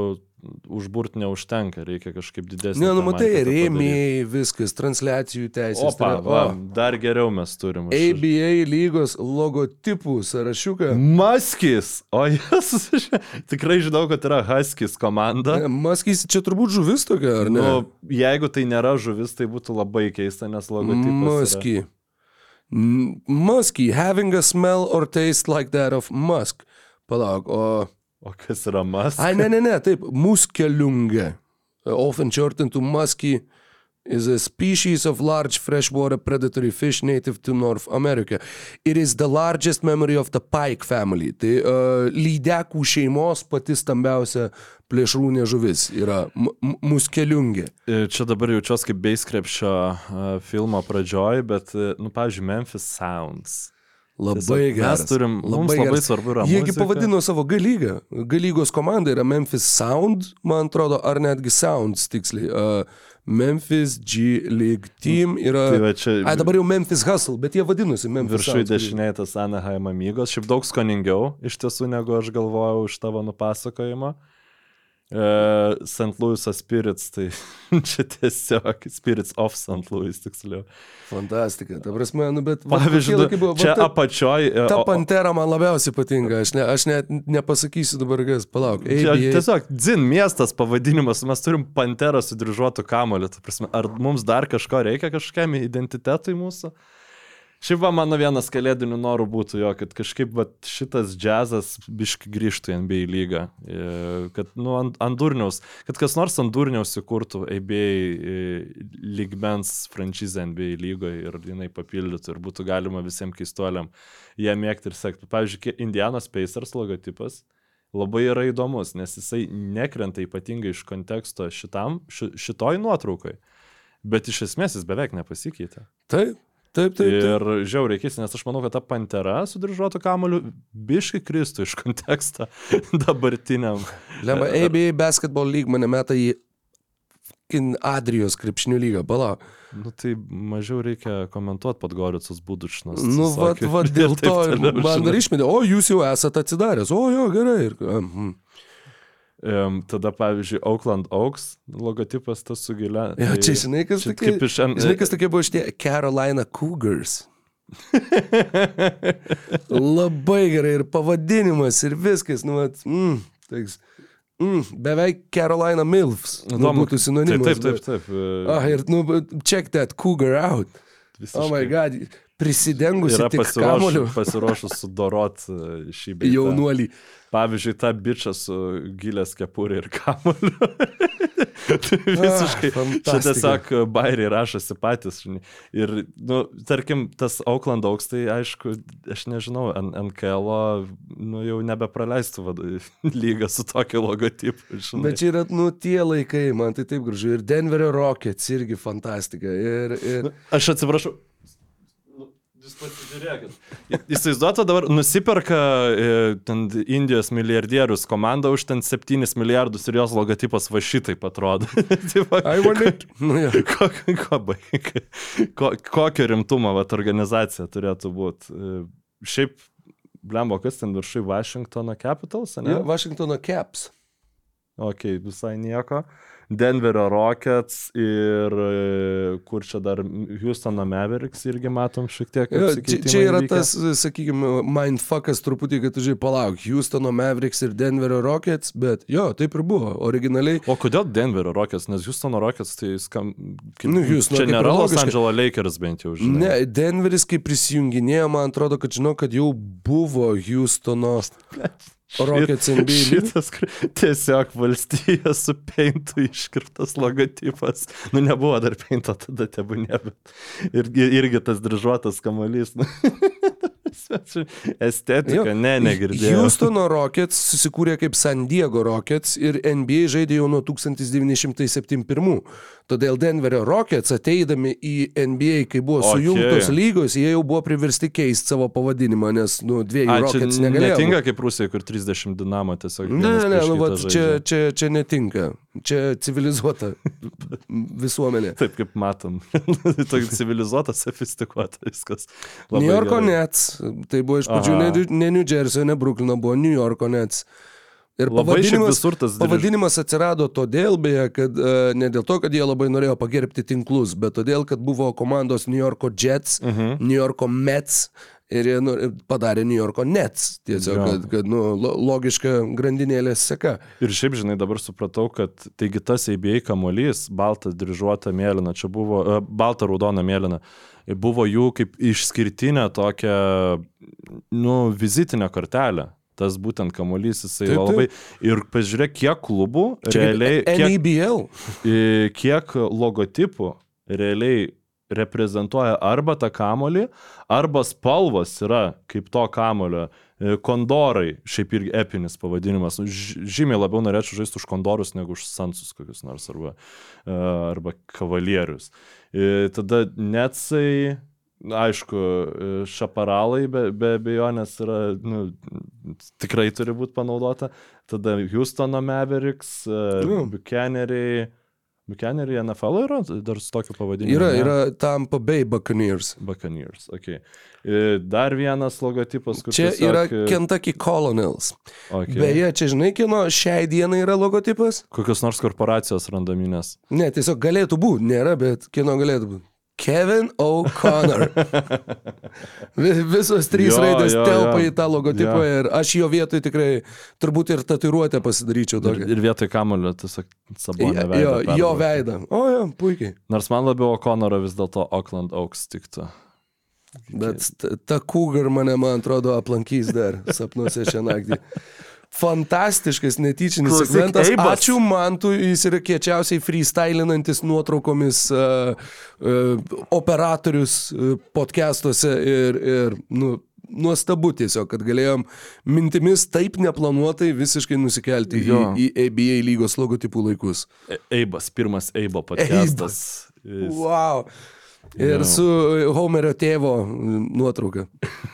užburt neužtenka, reikia kažkaip didesnį. Ne, nu matai, rėmėjai, viskas, transliacijų teisės. Opa, tai va, dar geriau mes turim. ABA lygos logotipų sąrašiuką. Maskis, o jis tikrai žinau, kad yra Huskis komanda. Maskys čia turbūt žuvis tokia, ar ne? Nu, jeigu tai nėra žuvis, tai būtų labai keista, nes logotipas. Maskį. Musky, having a smell or taste like that of musk. Palauk, o... O kas yra mas? Ai, ne, ne, ne, taip, muskeliunge. Often shortened to musky is a species of large freshwater predatory fish native to North America. It is the largest memory of the pike family. Tai uh, lydekų šeimos pati stambiausia plėšrūnė žuvis yra muskeliungė. E, Čia dabar jaučiuosi kaip Beiskrepšio uh, filmo pradžioj, bet, e, nu, pavyzdžiui, Memphis Sounds. Labai Tiesiog geras. mes turim- mums labai geras. svarbu yra Jiegi pavadino savo galygą. Galygos komanda yra Memphis Sound, man atrodo, ar netgi Sounds tiksliai. Uh, Memphis G League Team yra... Tai va čia- Ai, dabar jau Memphis Hustle, bet jie vadinosi Memphis Viršui dešiniai tas Anaheim amygos, šiaip daug skoningiau iš tiesų, negu aš galvojau iš tavo nupasakojimo. Uh, St. Louis Spirits, tai čia tiesiog Spirits of St. Louis, tiksliau. Fantastika. Ta prasme, nu, bet... va, Pavyzdžiui, laikai buvo, va, čia ta- apačioj. e, Ta o- pantera man labiausiai patinka, aš, ne, aš net nepasakysiu dabar kas, palauk. Čia tiesiog dzin miestas pavadinimas, mes turim panterą su dryžuotu kamoliu. Ta prasme, ar mums dar kažko reikia kažkokiam identitetui mūsų? Šiaip va, mano vienas kalėdinių norų būtų jo, kad kažkaip va, šitas džiazas biški grįžtų į NBA lygą. E, Kad, nu, ant, ant durniaus, kad kas nors ant durniaus įkurtų ABA e, lygmens franšizę NBA lygoje ir jinai papildytų ir būtų galima visiems keistuoliam ją mėgti ir sekti. Pavyzdžiui, Indianos Pacers logotipas labai yra įdomus, nes jisai nekrenta ypatingai iš konteksto šitam, ši, šitoj nuotraukai. Bet iš esmės jis beveik nepasikeitė. Taip, taip, taip. taip. Ir žiauriai keista, nes aš manau, kad ta pantera su dryžuotu kamoliu biški kristų iš konteksto dabartiniam. Lemba, ABA Basketball League mane meta į Adrijos krepšinių lygą, palauk. Nu tai mažiau reikia komentuoti Podgoricus būdučnas. Nu, va, va, dėl to man išmetė, o jūs jau esate atsidaręs, o jo, gerai. Ir, mhm. Um, tada, pavyzdžiui, Oakland Oaks logotipas tas su gilia. Ja, tai čia žinai, kas tokie, kaip iš N- žinai, kas tokie buvo šitie Carolina Cougars. Labai gerai ir pavadinimas ir viskas, nu, vat, mm, taiks, mm, beveik Carolina Milfs. Nu, Įdomu, būtų sinonimas. Taip, taip, bet- taip. taip. Ah, ir, nu, check that Cougar out. Oh my god, prisidengusi Yra tik kamoliu. pasiruošus, pasiruošus sudorot e, šį bei tą. Jaunuolį. Pavyzdžiui, tą bičią su gilės kepurė ir kamoliu. tai visiškai. Ah, čia tiesiog bairiai rašosi patys. Ir, nu, tarkim, tas Oakland Oaks, tai aišku, aš nežinau, NKL nu, jau nebepraleistų vad- lygą su tokiu logotipu. Žinai. Bet čia yra, nu, tie laikai, man tai taip gražu. Ir Denverio Rockets irgi fantastika. Ir, ir... Aš atsiprašau. Jūs pasižiūrėkit. Įsivaizduoju, dabar nusiperka e, ten Indijos milijardierius komanda už ten 7 milijardus ir jos logotipas va šitaip atrodo. Tai va, I want it. Nu, jo. ko, ko, baig- ko, kokio rimtumo vat, organizacija turėtų būti. Šiaip, blembo, kas ten viršui Washingtono Capitals, ne? Ja, Washingtono Caps. Ok, visai nieko. Denverio Rockets ir e, kur čia dar Houstono Mavericks irgi matom šiek tiek. Jo, čia, čia yra įvykę. tas, sakykime, mindfuckas truputį, kad žinai, palauk, Houstono Mavericks ir Denverio Rockets, bet jo, taip ir buvo, originaliai. O kodėl Denverio Rockets? Nes Houstono Rockets tai skam... Kaip, Nu, Houstono čia nėra Los. Angeles Lakers bent jau, žinai. Ne, Denveris, kai prisijunginėjo, man atrodo, kad žinau, kad jau buvo Houstono Rockets NBA. Šitas tiesiog valstijos su peintu iškirptas logotipas. Nu, nebuvo dar peinto tada tebūnė, bet irgi, irgi tas dryžuotas kamuolys. Nu. Estetika, Jo, ne, negirdėjau. Houstono Rockets susikūrė kaip San Diego Rockets ir NBA žaidė jau nuo 1971. Todėl Denverio Rockets ateidami į NBA, kai buvo Okei. sujungtos lygos, jie jau buvo priversti keisti savo pavadinimą, nes nu, dviejų A, Rockets negalėjo. netinka kaip Rusija, kur 30 dinamo tiesiog. Ne, ne, ne, nu, vat, čia, čia, čia netinka. Čia civilizuota visuomenė. Taip kaip matom. Tokia civilizuota, sofistikuota viskas. Labai New Yorko gerai. Nets, tai buvo iš pradžių ne, ne New Jersey, ne Brooklyno, buvo New Yorko Nets. Ir pavadinimas, pavadinimas atsirado todėl, beje, kad uh, ne dėl to, kad jie labai norėjo pagerbti tinklus, bet todėl, kad buvo komandos New Yorko Jets, uh Mhm. -huh. New Yorko Mets Ir jie nu, padarė New Yorko Nets. Tiesiog, Jo. kad, kad nu, lo- logiška grandinėlės seka. Ir šiaip, žinai, dabar supratau, kad taigi tas ABA kamuolys, balta dryžuota mėlyna, čia buvo, uh, balta raudona mėlyna, buvo jų kaip išskirtinė tokia, nu, vizitinė kortelė. Tas būtent kamuolys, jisai Taip, taip, taip. labai. Ir pažiūrėk, kiek klubų, Čia kaip realiai, kiek, NABL. i, kiek logotipų realiai reprezentuoja arba tą kamolį, arba spalvos yra kaip to kamolio. E, Kondorai, šiaip irgi epinis pavadinimas. Nu, Žymiai labiau norėčiau žaisti už kondorus negu už sansus kokius nors arba, e, arba kavalierius. E, Tada netsai, aišku, šaparalai be, be abejonės yra, nu, tikrai turi būti panaudota. Tada Houstono Mavericks, Nu. Buchaneriai. Buchaneriai NFL yra dar su tokiu pavadinimu. Yra, ne? yra Tampa Bay Buccaneers. Buccaneers, ok. E, Dar vienas logotipas, kur Čia tiesiog, yra e, Kentucky Colonels. okay. Beje, čia žinai, kieno šiai dienai yra logotipas? Kokios nors korporacijos randaminės. Ne, tiesiog galėtų būti, nėra, bet kieno galėtų būti. Kevin O'Connor. Vi- Visos trys Jo, raidės jo, telpa jo. į tą logotipą Jo. ir aš jo vietoj tikrai turbūt ir tatuiruotę pasidaryčiau Ir, tokią. ir vietoj kamulio tiesiog sabonė Jo, veidą. jo perbraukti. veidą. O, jo, puikiai. Nors man labiau O'Connoro vis dėlto Oakland Oaks tiktų. Bet ta kūgar mane, man atrodo, aplankys dar sapnuose šią naktį. Fantastiškas netyčinis Klausyk, segmentas. Eibas. Ačiū Mantu, jis yra kiečiausiai freestylinantis nuotraukomis uh, uh, operatorius uh, podcastuose ir, ir nu, nuostabu tiesiog, kad galėjom mintimis taip neplanuotai visiškai nusikelti į, Jo. į ABA lygos logotipų laikus. E- Eibas, pirmas Eibo podcastas. Jis- Wow. Ir Jo. su Homerio tėvo nuotrauka.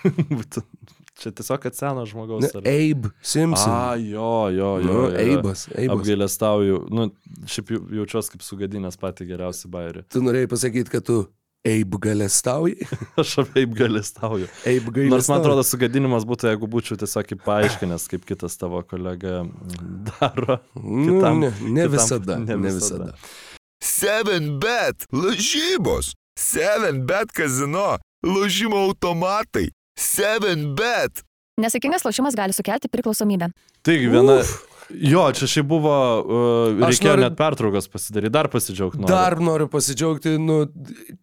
Čia tiesiog kad senas žmogaus. Ne, ar- Abe Simpson. A, jo, jo, jo. Nu. Eibas. Apgailestauju. Nu, šiaip jau- jaučiuosi kaip sugadinęs patį geriausią bairį. Tu norėjai pasakyti, kad tu Abe galestauji? Aš apie apgailestauju. Abe galestauji. Nors man atrodo, sugadinimas būtų, jeigu būčiau tiesiog paaiškinęs, kaip kitas tavo kolega daro. nu, kitam- ne, ne kitam- visada. ne Ne visada. visada. 7bet lažybos. 7bet kazino. Lošimo automatai. 7bet. Nesėkmingas lošimas gali sukelti priklausomybę. Taigi, viena. Jo, čia šiaip buvo, uh, Aš reikėjo noriu- net pertraukas pasidaryti, dar pasidžiaugti. noriu. Dar noriu pasidžiaugti, nu,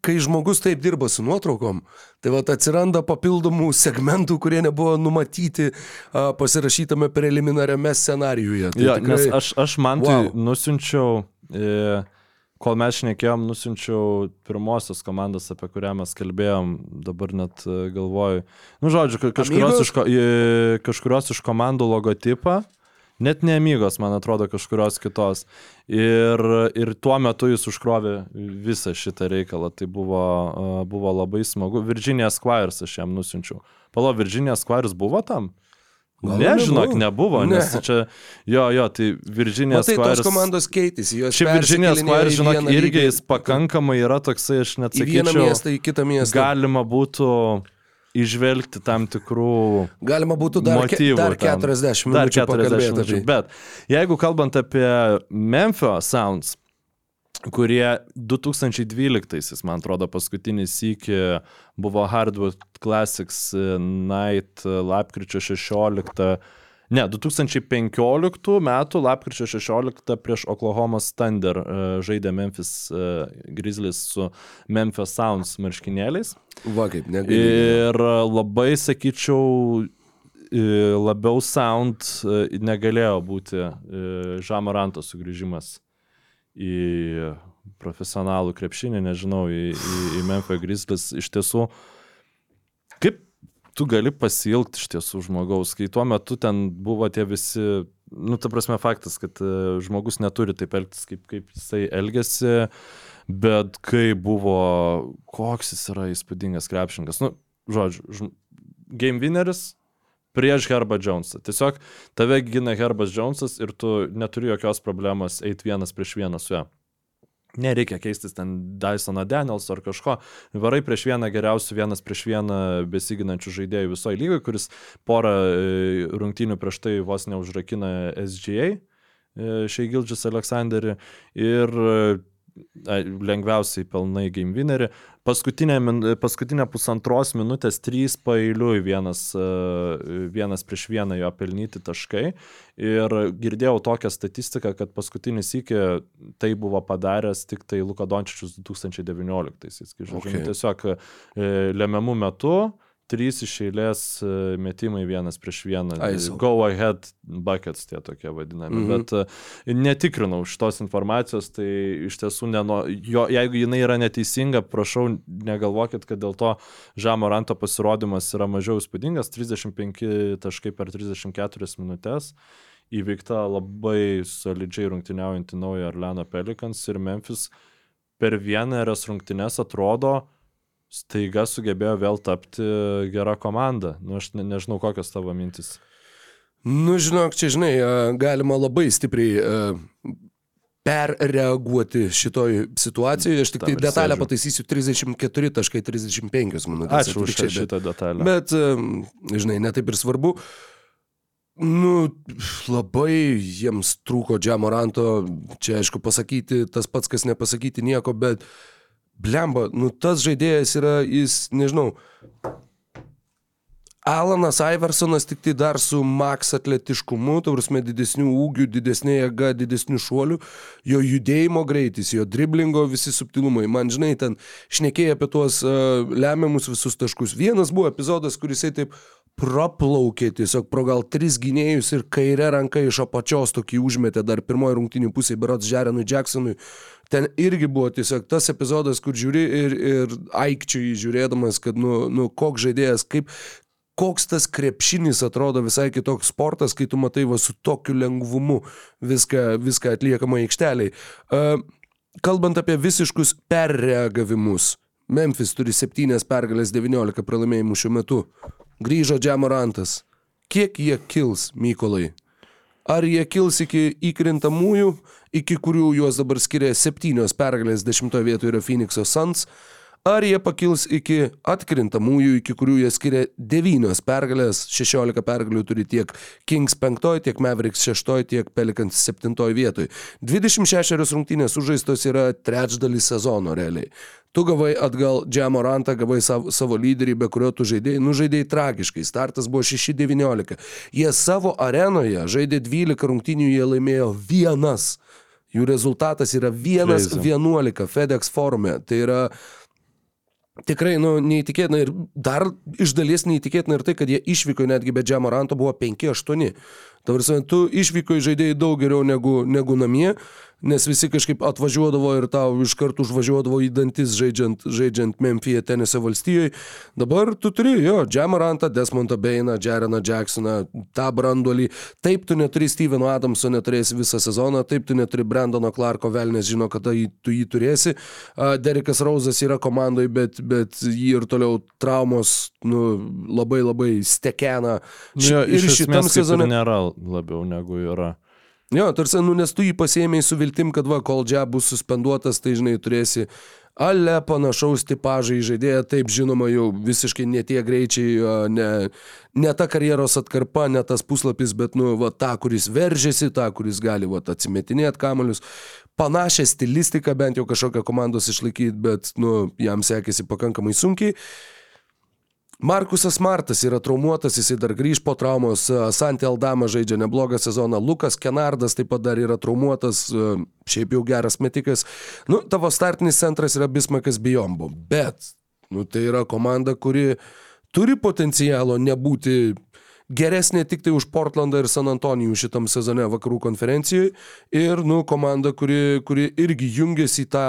kai žmogus taip dirba su nuotraukom, tai va atsiranda papildomų segmentų, kurie nebuvo numatyti a, pasirašytame preliminariame scenariuje. Tai Jo, nes aš, aš man tai Wow. wow. nusinčiau, e, kol mes šnekėjom, nusinčiau pirmosios komandos, apie kurią mes kalbėjom, dabar net e, galvoju. Nu, žodžiu, ka- kažkurios Amigos? iš, kažkurios iš komandų logotipą. Net ne amygos, man atrodo, kažkurios kitos. Ir, ir tuo metu jis užkrovė visą šitą reikalą. Tai buvo, e, buvo labai smagu. Virginia Squires aš jam nusinčiau. Palo, Virginia Squires buvo tam? Gal Ne, žinok, nebuvo. Ne. nes čia, jo, jo, tai tos Squires. komandos keitėsi. jos Šiaip persikėlinėjo Squires, žinok, irgi lygį, jis pakankamai yra toksai, aš net Į vieną sakyčiau, miestą, į kitą miestą. galima būtų išvelgti tam tikrų Galima būtų dar, ke, motyvų. dar tam. 40 Dar minučių 40 pakalbėti minučių. apie tai. Bet jeigu kalbant apie Memphis Sounds, kurie 2012, man atrodo, paskutinį sykį buvo Hardwood Classics e, Night e, lapkričio 16. Ne, 2015 metų lapkričio 16 prieš Oklahoma Thunder e, žaidė Memphis Grizzlies su Memphis Sounds marškinėliais. Va kaip, negali. Ir labai, sakyčiau, labiau sound negalėjo būti Žamaranto sugrįžimas į profesionalų krepšinį, nežinau, į, į, į Memphis Grizzlies. Iš tiesų, kaip tu gali pasilgti iš tiesų žmogaus, kai tuo metu ten buvo tie visi, nu, ta prasme, faktas, kad e, žmogus neturi taip elgtis, kaip, kaip jisai elgesi, bet kai buvo, koks jis yra įspūdingas krepšininkas, nu, žodžiu, žm... game winneris prieš Herbą Jonesą. Tiesiog tave gina Herbas Jonesas ir tu neturi jokios problemos eiti vienas prieš vieną su juo. Nereikia keistis ten Dysoną Daniels ar kažko. Varai prieš vieną geriausių, vienas prieš vieną besiginančių žaidėjų visoje lygoje, kuris porą e, rungtynių prieš tai vos neužrakina SGA, šiai Gildžis Aleksandrį. Ir e, lengviausiai pelnai game winnerį. Paskutinė, paskutinė pusantros minutės trys pailiui vienas, e, vienas prieš vieną jo pelnyti taškai. Ir girdėjau tokią statistiką, kad paskutinis iki tai buvo padaręs tik tai Luka Dončičius 2019-aisiais. Kai, žodžiu, Okay. okay. Tiesiog e, lemiamų metų trys iš eilės e, metimai vienas prieš vieną. Ai, sau. Go ahead buckets tie tokie vadinami. Mhm. Mhm. Bet e, netikrinau šitos informacijos, tai iš tiesų, neno, jo, jeigu jinai yra neteisinga, prašau, negalvokit, kad dėl to Žamo Ranto pasirodymas yra mažiau įspūdingas. 35 taškai per 34 minutės. Įveikta labai solidžiai rungtyniaujantį naują Arleno Pelikans ir Memphis per vieną eras rungtynes atrodo, staiga sugebėjo vėl tapti gera komanda. Nu, aš ne, nežinau, kokios tavo mintis. Nu, žinok, čia, žinai, galima labai stipriai perreaguoti šitoj situacijoje. Aš tik tai detalę sėdžiu. pataisysiu 34.35 minutės. Ačiū už bet- šitą detalę. Bet, žinai, netaip ir svarbu. Nu, labai jiems trūko Džiamoranto, čia aišku pasakyti, tas pats, kas nepasakyti nieko, bet blemba, nu tas žaidėjas yra, jis, nežinau, Alanas Iversonas tik tai dar su max atletiškumu, tavrasme didesnių ūgių, didesnė jėga, didesnių šuolių, jo judėjimo greitis, jo driblingo visi subtilumai. Man žinai, ten šnekėjai apie tuos uh, lemiamus visus taškus. Vienas buvo epizodas, kuris jisai taip praplaukė tiesiog pro gal tris gynėjus ir kairė ranka iš apačios tokį užmetė dar pirmoji rungtinių pusė, berots Žerenui Jacksonui. Ten irgi buvo tiesiog tas epizodas, kur žiūri ir, ir aikčiui žiūrėdamas, kad, nu, nu koks žaidėjas, kaip, koks tas krepšinis atrodo visai kitoks sportas, kai tu matai va su tokiu lengvumu viską, viską atliekama aikšteliai. Uh, kalbant apie visiškus perreagavimus, Memphis turi 7 pergalės 19 pralaimėjimų šiuo metu. Grįžo Džiamorantas. Kiek jie kils, Mykolai? Ar jie kils iki įkrintamųjų, iki kurių juos dabar skiria 7 pergalės 10 vietoje yra Phoenix'o Suns, ar jie pakils iki atkrintamųjų, iki kurių jie skiria 9 pergalės, 16 pergalių turi tiek Kings 5, tiek Mavericks 6, tiek Pelicans 7 vietoje. 26 rungtynės sužaistos yra trečdalis sezono realiai. Tu gavai atgal Džiamorantą, gavai savo, savo lyderį, be kurio tu žaidėjai, nu žaidėjai tragiškai. Startas buvo 6-19. Jie savo arenoje žaidė 12 rungtynių, jie laimėjo vienas. Jų rezultatas yra 1-11 FedEx forume. Tai yra Tikrai, nu, neįtikėtina ir dar iš dalies neįtikėtina ir tai, kad jie išvyko netgi be Džiamoranto buvo 5-8. Tavrasi, tu išvyko žaidėjai daug geriau negu, negu namie, nes visi kažkaip atvažiuodavo ir tau iš karto užvažiuodavo į dantis žaidžiant, žaidžiant Memphie tenise valstijoje. Dabar tu turi jo, Džiamorantą, Desmontą Beiną, Jareną Jacksoną, tą branduolį. Taip tu neturi Steveno Adamso, neturėsi visą sezoną, taip tu neturi Brandono Clarko, velnės žino, kada jį, tu jį turėsi. Derekas Rauzas yra komandoje, bet, bet jį ir toliau traumos nu, labai labai stekena. Nu, jo, ir šitam sezone. nėra labiau negu yra. Jo, tarsi, nu, nes tu jį pasėmėjai su viltim, kad va, kol džia bus suspenduotas, tai žinai, turėsi ale panašaus tipažą į žaidėją, taip žinoma, jau visiškai ne tie greičiai, ne, ne ta karjeros atkarpa, ne tas puslapis, bet, nu, va, ta, kuris veržiasi, ta, kuris gali, va, atsimetinėti kamolius. Panašią stilistiką bent jau kažkokią komandos išlaikyti, bet, nu, jam sekėsi pakankamai sunkiai. Markusas Martas yra traumuotas, jisai dar grįž po traumos, a, Santi Aldama žaidžia neblogą sezoną, Lukas Kenardas taip pat dar yra traumuotas, a, šiaip jau geras metikas. Nu, tavo startinis centras yra Bismakas Bijombo, bet, nu, tai yra komanda, kuri turi potencialo nebūti geresnė tik tai už Portlandą ir San Antonijų šitam sezone vakarų konferencijoje ir, nu, komanda, kuri, kuri irgi jungiasi į tą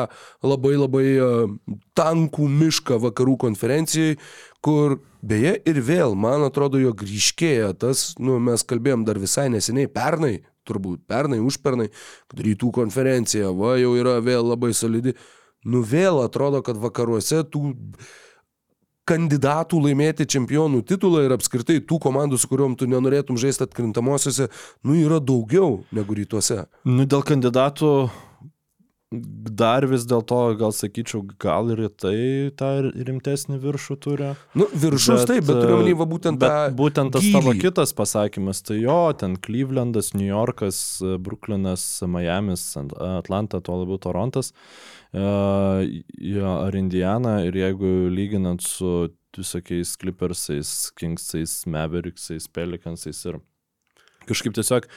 labai labai uh, tankų mišką vakarų konferencijai, kur beje ir vėl, man atrodo, jo grįžkėja tas, nu, mes kalbėjom dar visai neseniai, pernai, turbūt pernai, užpernai, kad rytų konferencija, va, jau yra vėl labai solidi. Nu, vėl atrodo, kad vakaruose tų kandidatų laimėti čempionų titulą ir apskritai tų komandų, su kuriuom tu nenorėtum žaisti atkrintamosiose, nu yra daugiau negu rytuose. Nu, dėl kandidatų dar vis dėlto, gal sakyčiau, gal ir tai tą rimtesnį viršų turi. Nu, viršus bet, taip, bet turiu omeny, va būtent tą. Būtent tas gylį. tavo kitas pasakymas, tai jo, ten Clevelandas, New Yorkas, Brooklynas, Miamis, Atlanta, tuo labiau Torontas, jo, ar Indiana ir jeigu lyginant su visokiais Clippersais, Kingsais, Mavericksais, Pelicansais ir kažkaip tiesiog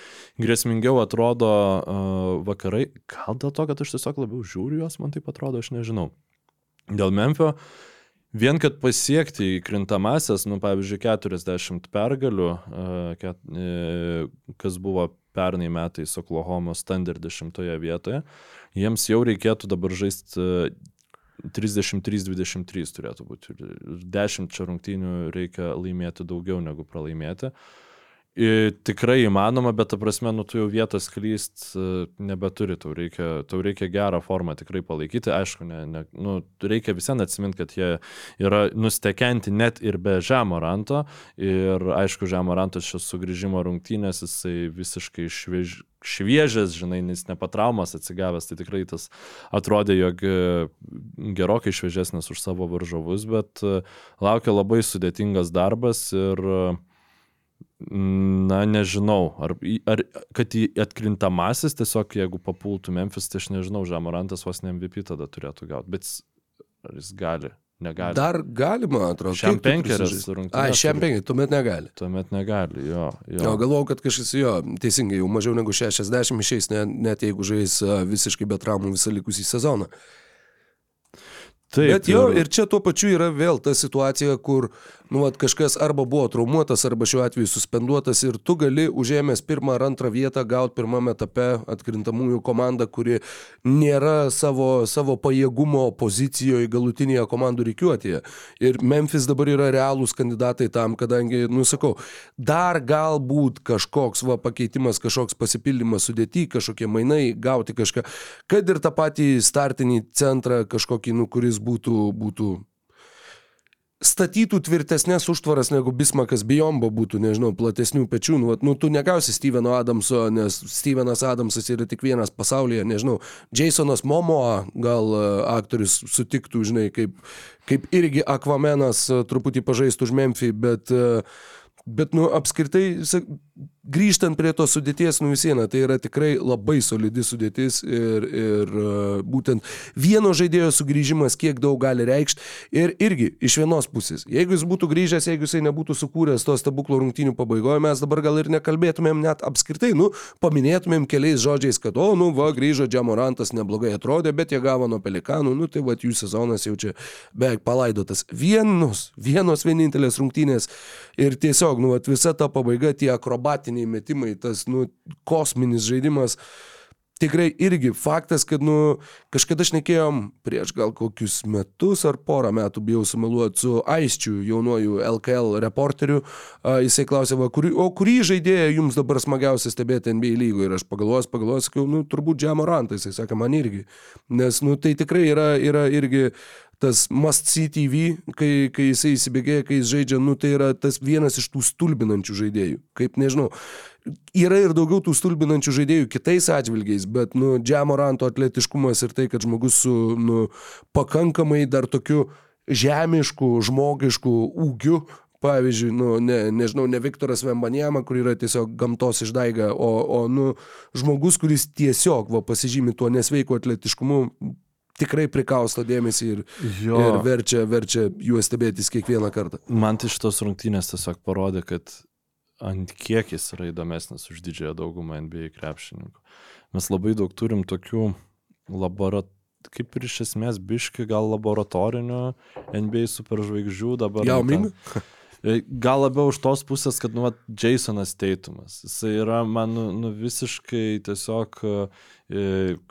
grėsmingiau atrodo uh, vakarai. Gal dėl to, kad aš tiesiog labiau žiūriu juos, man taip atrodo, aš nežinau. Dėl Memphio, vien kad pasiekti į krintamasias, nu pavyzdžiui, 40 pergalių, uh, ket, uh, kas buvo pernai metais Oklahoma Standard 10 vietoje, jiems jau reikėtų dabar žaisti uh, 33-23 turėtų būti. 10 čia rungtynių reikia laimėti daugiau negu pralaimėti. I, tikrai įmanoma, bet ta prasme, nu tu jau vietos klyst e, nebeturi, tau reikia, tau reikia gerą formą tikrai palaikyti. Aišku, ne, ne, nu, reikia visiems atsiminti, kad jie yra nustekenti net ir be žemo ranto. Ir aišku, žemo rantas šis sugrįžimo rungtynės, jisai visiškai šviež, šviežias, žinai, nes ne patraumas atsigavęs, tai tikrai tas atrodė, jog e, gerokai šviežesnis už savo varžovus, bet e, laukia labai sudėtingas darbas ir Na, nežinau, ar, ar kad į atkrintamasis tiesiog, jeigu papultų Memphis, tai aš nežinau, Žamorantas vos ne MVP tada turėtų gauti, bet ar jis gali, negali. Dar galima, atrodo. Šiam penkerias rungtynės. Ai, šiam penkerias, tuomet negali. Tuomet negali, jo. Jo, jo galvojau, kad kažkas jo, teisingai, jau mažiau negu 60 išeis, net, net jeigu žais visiškai be traumų visą likusį sezoną. Taip, Bet jo, ir čia tuo pačiu yra vėl ta situacija, kur nu, vat, kažkas arba buvo traumuotas, arba šiuo atveju suspenduotas ir tu gali užėmęs pirmą ar antrą vietą gauti pirmame etape atkrintamųjų komandą, kuri nėra savo, savo pajėgumo pozicijoje galutinėje komandų reikiuotėje. Ir Memphis dabar yra realūs kandidatai tam, kadangi, nusakau, dar galbūt kažkoks va, pakeitimas, kažkoks pasipildymas sudėti, kažkokie mainai, gauti kažką, kad ir tą patį startinį centrą kažkokį, nu, kuris būtų, būtų statytų tvirtesnės užtvaras negu Bismakas Bijombo būtų, nežinau, platesnių pečių. Nu, nu, tu negausi Steveno Adamso, nes Stevenas Adamsas yra tik vienas pasaulyje, nežinau, Jasonas Momoa gal uh, aktorius sutiktų, žinai, kaip, kaip irgi Aquamenas uh, truputį pažaistų už Memphį, bet uh, Bet, nu, apskritai, grįžtant prie tos sudėties, nu visiena, tai yra tikrai labai solidi sudėtis ir, ir būtent vieno žaidėjo sugrįžimas kiek daug gali reikšti. Ir irgi iš vienos pusės, jeigu jis būtų grįžęs, jeigu jisai nebūtų sukūręs to stebuklo rungtynių pabaigoje, mes dabar gal ir nekalbėtumėm net apskritai, nu, paminėtumėm keliais žodžiais, kad, o, nu, va, grįžo Džiamorantas, neblogai atrodė, bet jie gavo nuo pelikanų, nu, tai va, jų sezonas jau čia beveik palaidotas. Vienus, vienos vienintelės rungtynės ir tiesiog nu, at, visa ta pabaiga, tie akrobatiniai metimai, tas, nu, kosminis žaidimas. Tikrai irgi faktas, kad, nu, kažkada šnekėjom prieš gal kokius metus ar porą metų, bijau sumeluoti, su Aisčiu, jaunuoju LKL reporteriu. A, jisai klausė, va, kurį, o kurį žaidėją jums dabar smagiausia stebėti NBA lygoje. Ir aš pagalvojęs, pagalvojęs, sakiau, nu, turbūt Džiamorantą, jisai sakė, man irgi. Nes, nu, tai tikrai yra, yra irgi tas must see TV, kai, kai jisai įsibėgėja, kai jis žaidžia, nu tai yra tas vienas iš tų stulbinančių žaidėjų. Kaip nežinau, yra ir daugiau tų stulbinančių žaidėjų kitais atžvilgiais, bet, nu, Džiamoranto atletiškumas ir tai, kad žmogus su, nu, pakankamai dar tokiu žemišku, žmogišku ūgiu, pavyzdžiui, nu, ne, nežinau, ne Viktoras Vembanėma, kur yra tiesiog gamtos išdaiga, o, o nu, žmogus, kuris tiesiog va, pasižymi tuo nesveiku atletiškumu, tikrai prikausto dėmesį ir, jo. ir verčia, verčia juos stebėtis kiekvieną kartą. Man tai šitos rungtynės tiesiog parodė, kad ant kiek jis yra įdomesnis už didžiąją daugumą NBA krepšininkų. Mes labai daug turim tokių laboratorinių kaip ir iš esmės biški gal laboratorinių NBA superžvaigždžių dabar. Jau ming? E, gal labiau už tos pusės, kad, nu, Jasonas Teitumas. Jis yra man, nu, nu, visiškai tiesiog, e,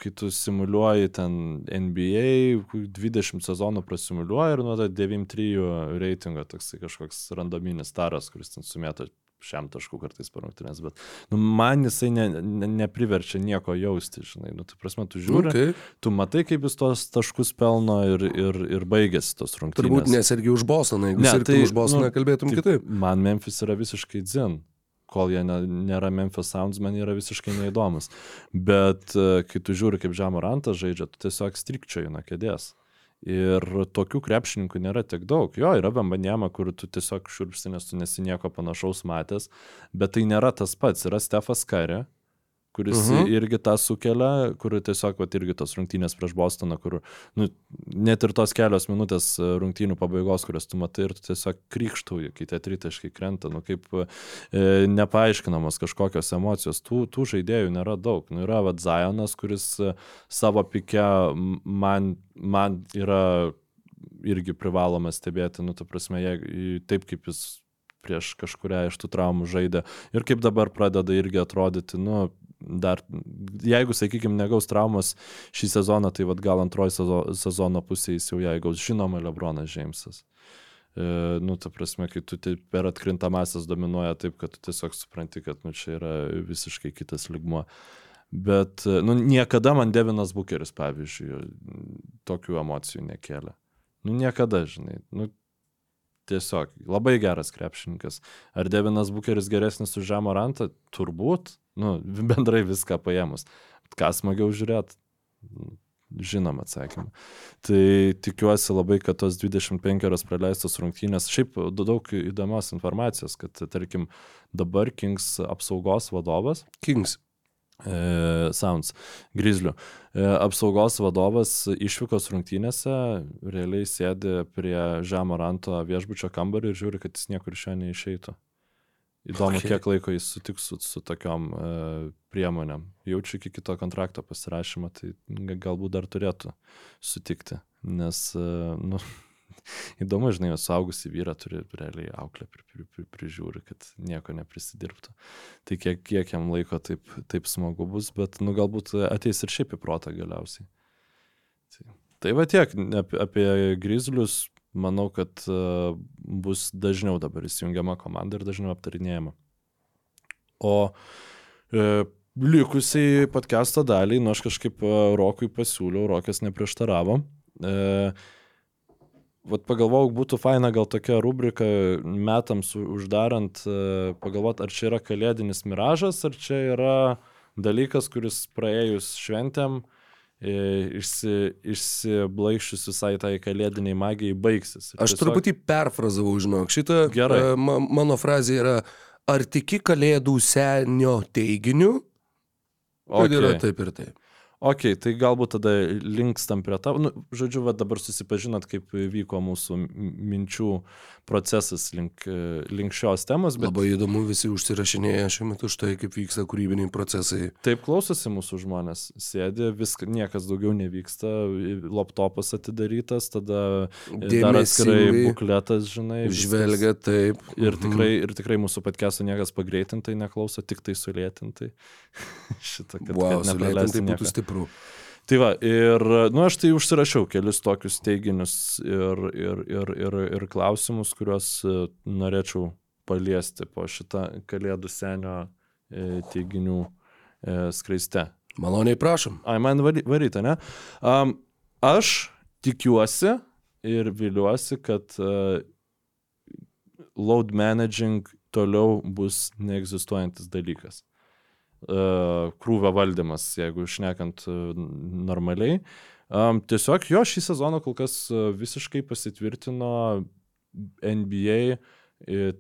kai tu simuliuoji ten NBA, 20 sezonų prasimuliuoji ir nuo to 9-3 reitingo toksai kažkoks randominis taras, kuris ten sumėta šiam tašku kartais per rungtynės, bet nu, man jisai ne, ne, nepriverčia nieko jausti, žinai, nu, tai prasme, tu žiūri, okay. tu matai, kaip jis tos taškus pelno ir, ir, ir baigėsi tos rungtynės. Turbūt nesirgi už Bostoną, jeigu ne, tai už Bostoną nu, kalbėtum tai kitaip. Man Memphis yra visiškai dzin. kol jie ne, nėra Memphis Sounds, man yra visiškai neįdomus. Bet e, kai tu žiūri, kaip Žemorantas žaidžia, tu tiesiog strikčioji nuo kėdės. Ir tokių krepšininkų nėra tiek daug. Jo, yra Bambanėma, kur tu tiesiog šurpsi, nes tu nesi nieko panašaus matęs, bet tai nėra tas pats. Yra Stefas Karė, kuris uh Mhm. -huh. irgi tą sukelia, kur tiesiog, va, irgi tos rungtynės prieš Bostoną, kur nu, net ir tos kelios minutės e, rungtynių pabaigos, kurias tu matai ir tu tiesiog krikštauji, kai tie tritaškai krenta, nu kaip e, nepaaiškinamos kažkokios emocijos, tų, tų žaidėjų nėra daug. Nu, yra vad Zajonas, kuris e, savo pike man, man yra irgi privaloma stebėti, nu, ta prasme, jei, taip kaip jis prieš kažkuria iš tų traumų žaidė ir kaip dabar pradeda irgi atrodyti, nu, dar, jeigu, sakykime, negaus traumas šį sezoną, tai vad gal antroji sezo, sezono pusė jis jau ją gaus, žinoma, Lebronas Džeimsas. E, nu, ta prasme, kai tu per atkrintamasis dominuoja taip, kad tu tiesiog supranti, kad nu, čia yra visiškai kitas ligmuo. Bet, e, nu, niekada man Devinas Bukeris, pavyzdžiui, tokių emocijų nekėlė. Nu, niekada, žinai. Nu, tiesiog labai geras krepšininkas. Ar Devinas Bukeris geresnis už Žemo Rantą? Turbūt. Nu, bendrai viską paėmus. Ką smagiau žiūrėti? Žinom atsakymą. Tai tikiuosi labai, kad tos 25 praleistos rungtynės, šiaip daug įdomios informacijos, kad tarkim dabar Kings apsaugos vadovas, Kings. e, Sounds, Grizzlių. E, apsaugos vadovas išvykos rungtynėse realiai sėdi prie Žemo Ranto viešbučio kambarį ir žiūri, kad jis niekur iš jo neišeitų. Įdomu, Okay. kiek laiko jis sutiks su, su tokiom e, priemonėm. Jaučiu iki kito kontrakto pasirašymo, tai ga- galbūt dar turėtų sutikti. Nes, e, nu, įdomu, žinai, suaugusi vyra turi realiai auklę pri, pri, pri, prižiūri, kad nieko neprisidirbtų. Tai kiek, kiek jam laiko taip, taip smagu bus, bet, nu, galbūt ateis ir šiaip į protą galiausiai. Tai, tai va tiek apie, apie Grizzlius. Manau, kad uh, bus dažniau dabar įsijungiama komanda ir dažniau aptarinėjama. O e, likusiai podcast'o daliai, nu aš kažkaip e, Rokui pasiūliau, Rokas neprieštaravo. E, Vat pagalvojau, būtų faina gal tokia rubrika metams uždarant, e, pagalvoti, ar čia yra kalėdinis miražas, ar čia yra dalykas, kuris praėjus šventėm, e, išsi, išsiblaiščius visai tai kalėdiniai magijai baigsis. Ir Aš tiesiog- truputį perfrazavau, žinok. Šitą Gerai. e, ma, mano frazė yra, ar tiki kalėdų senio teiginiu? Kad Okay. yra taip ir taip. Ok, tai galbūt tada linkstam prie tavo. Nu, žodžiu, va dabar susipažinot, kaip vyko mūsų minčių procesas link, link šios temos, bet Labai įdomu, visi užsirašinėja šiuo metu štai, kaip vyksta kūrybiniai procesai. taip klausosi mūsų žmonės. Sėdi, viskas, niekas daugiau nevyksta, laptopas atidarytas, tada e, Dėmesingai bukletas, žinai. viskas. žvelgia taip. Ir Mhm. tikrai, ir tikrai mūsų podcast'o niekas pagreitintai neklauso, tik tai sulėtintai. Šitą, kad, Wow, kad nepraleisti būtų stipru. Tai va, ir, nu, aš tai užsirašiau kelis tokius teiginius ir, ir, ir, ir, ir klausimus, kuriuos e, norėčiau paliesti po šitą kalėdų senio e, teiginių e, skraiste. Maloniai prašom. Ai, man vary- varyta, ne? Um, aš tikiuosi ir viliuosi, kad uh, load managing toliau bus neegzistuojantis dalykas. Uh, krūvio valdymas, jeigu išnekant uh, normaliai. Tiesiog jo šį sezoną kol kas uh, visiškai pasitvirtino NBA e,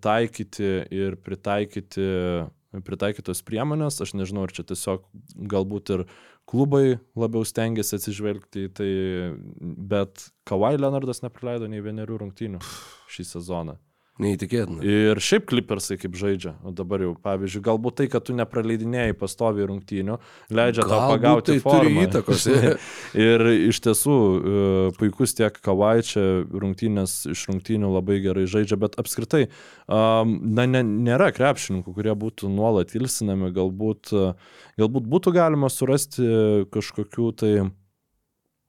taikyti ir pritaikyti pritaikytos priemonės, aš nežinau, ar čia tiesiog galbūt ir klubai labiau stengiasi atsižvelgti į tai, bet Kawhi Leonardas nepraleido nei vienerių rungtynių šį sezoną. Neįtikėtina. Ir šiaip klipersai kaip žaidžia, o dabar jau, pavyzdžiui, galbūt tai, kad tu nepraleidinėjai pastoviai rungtynių, leidžia tau Galbūt pagauti tai formą. įtakos. ir iš tiesų e, puikus tiek Kawhi čia rungtynės iš rungtynių labai gerai žaidžia, bet apskritai, na, ne, nėra krepšininkų, kurie būtų nuolat ilsinami, galbūt, e, galbūt būtų galima surasti kažkokių tai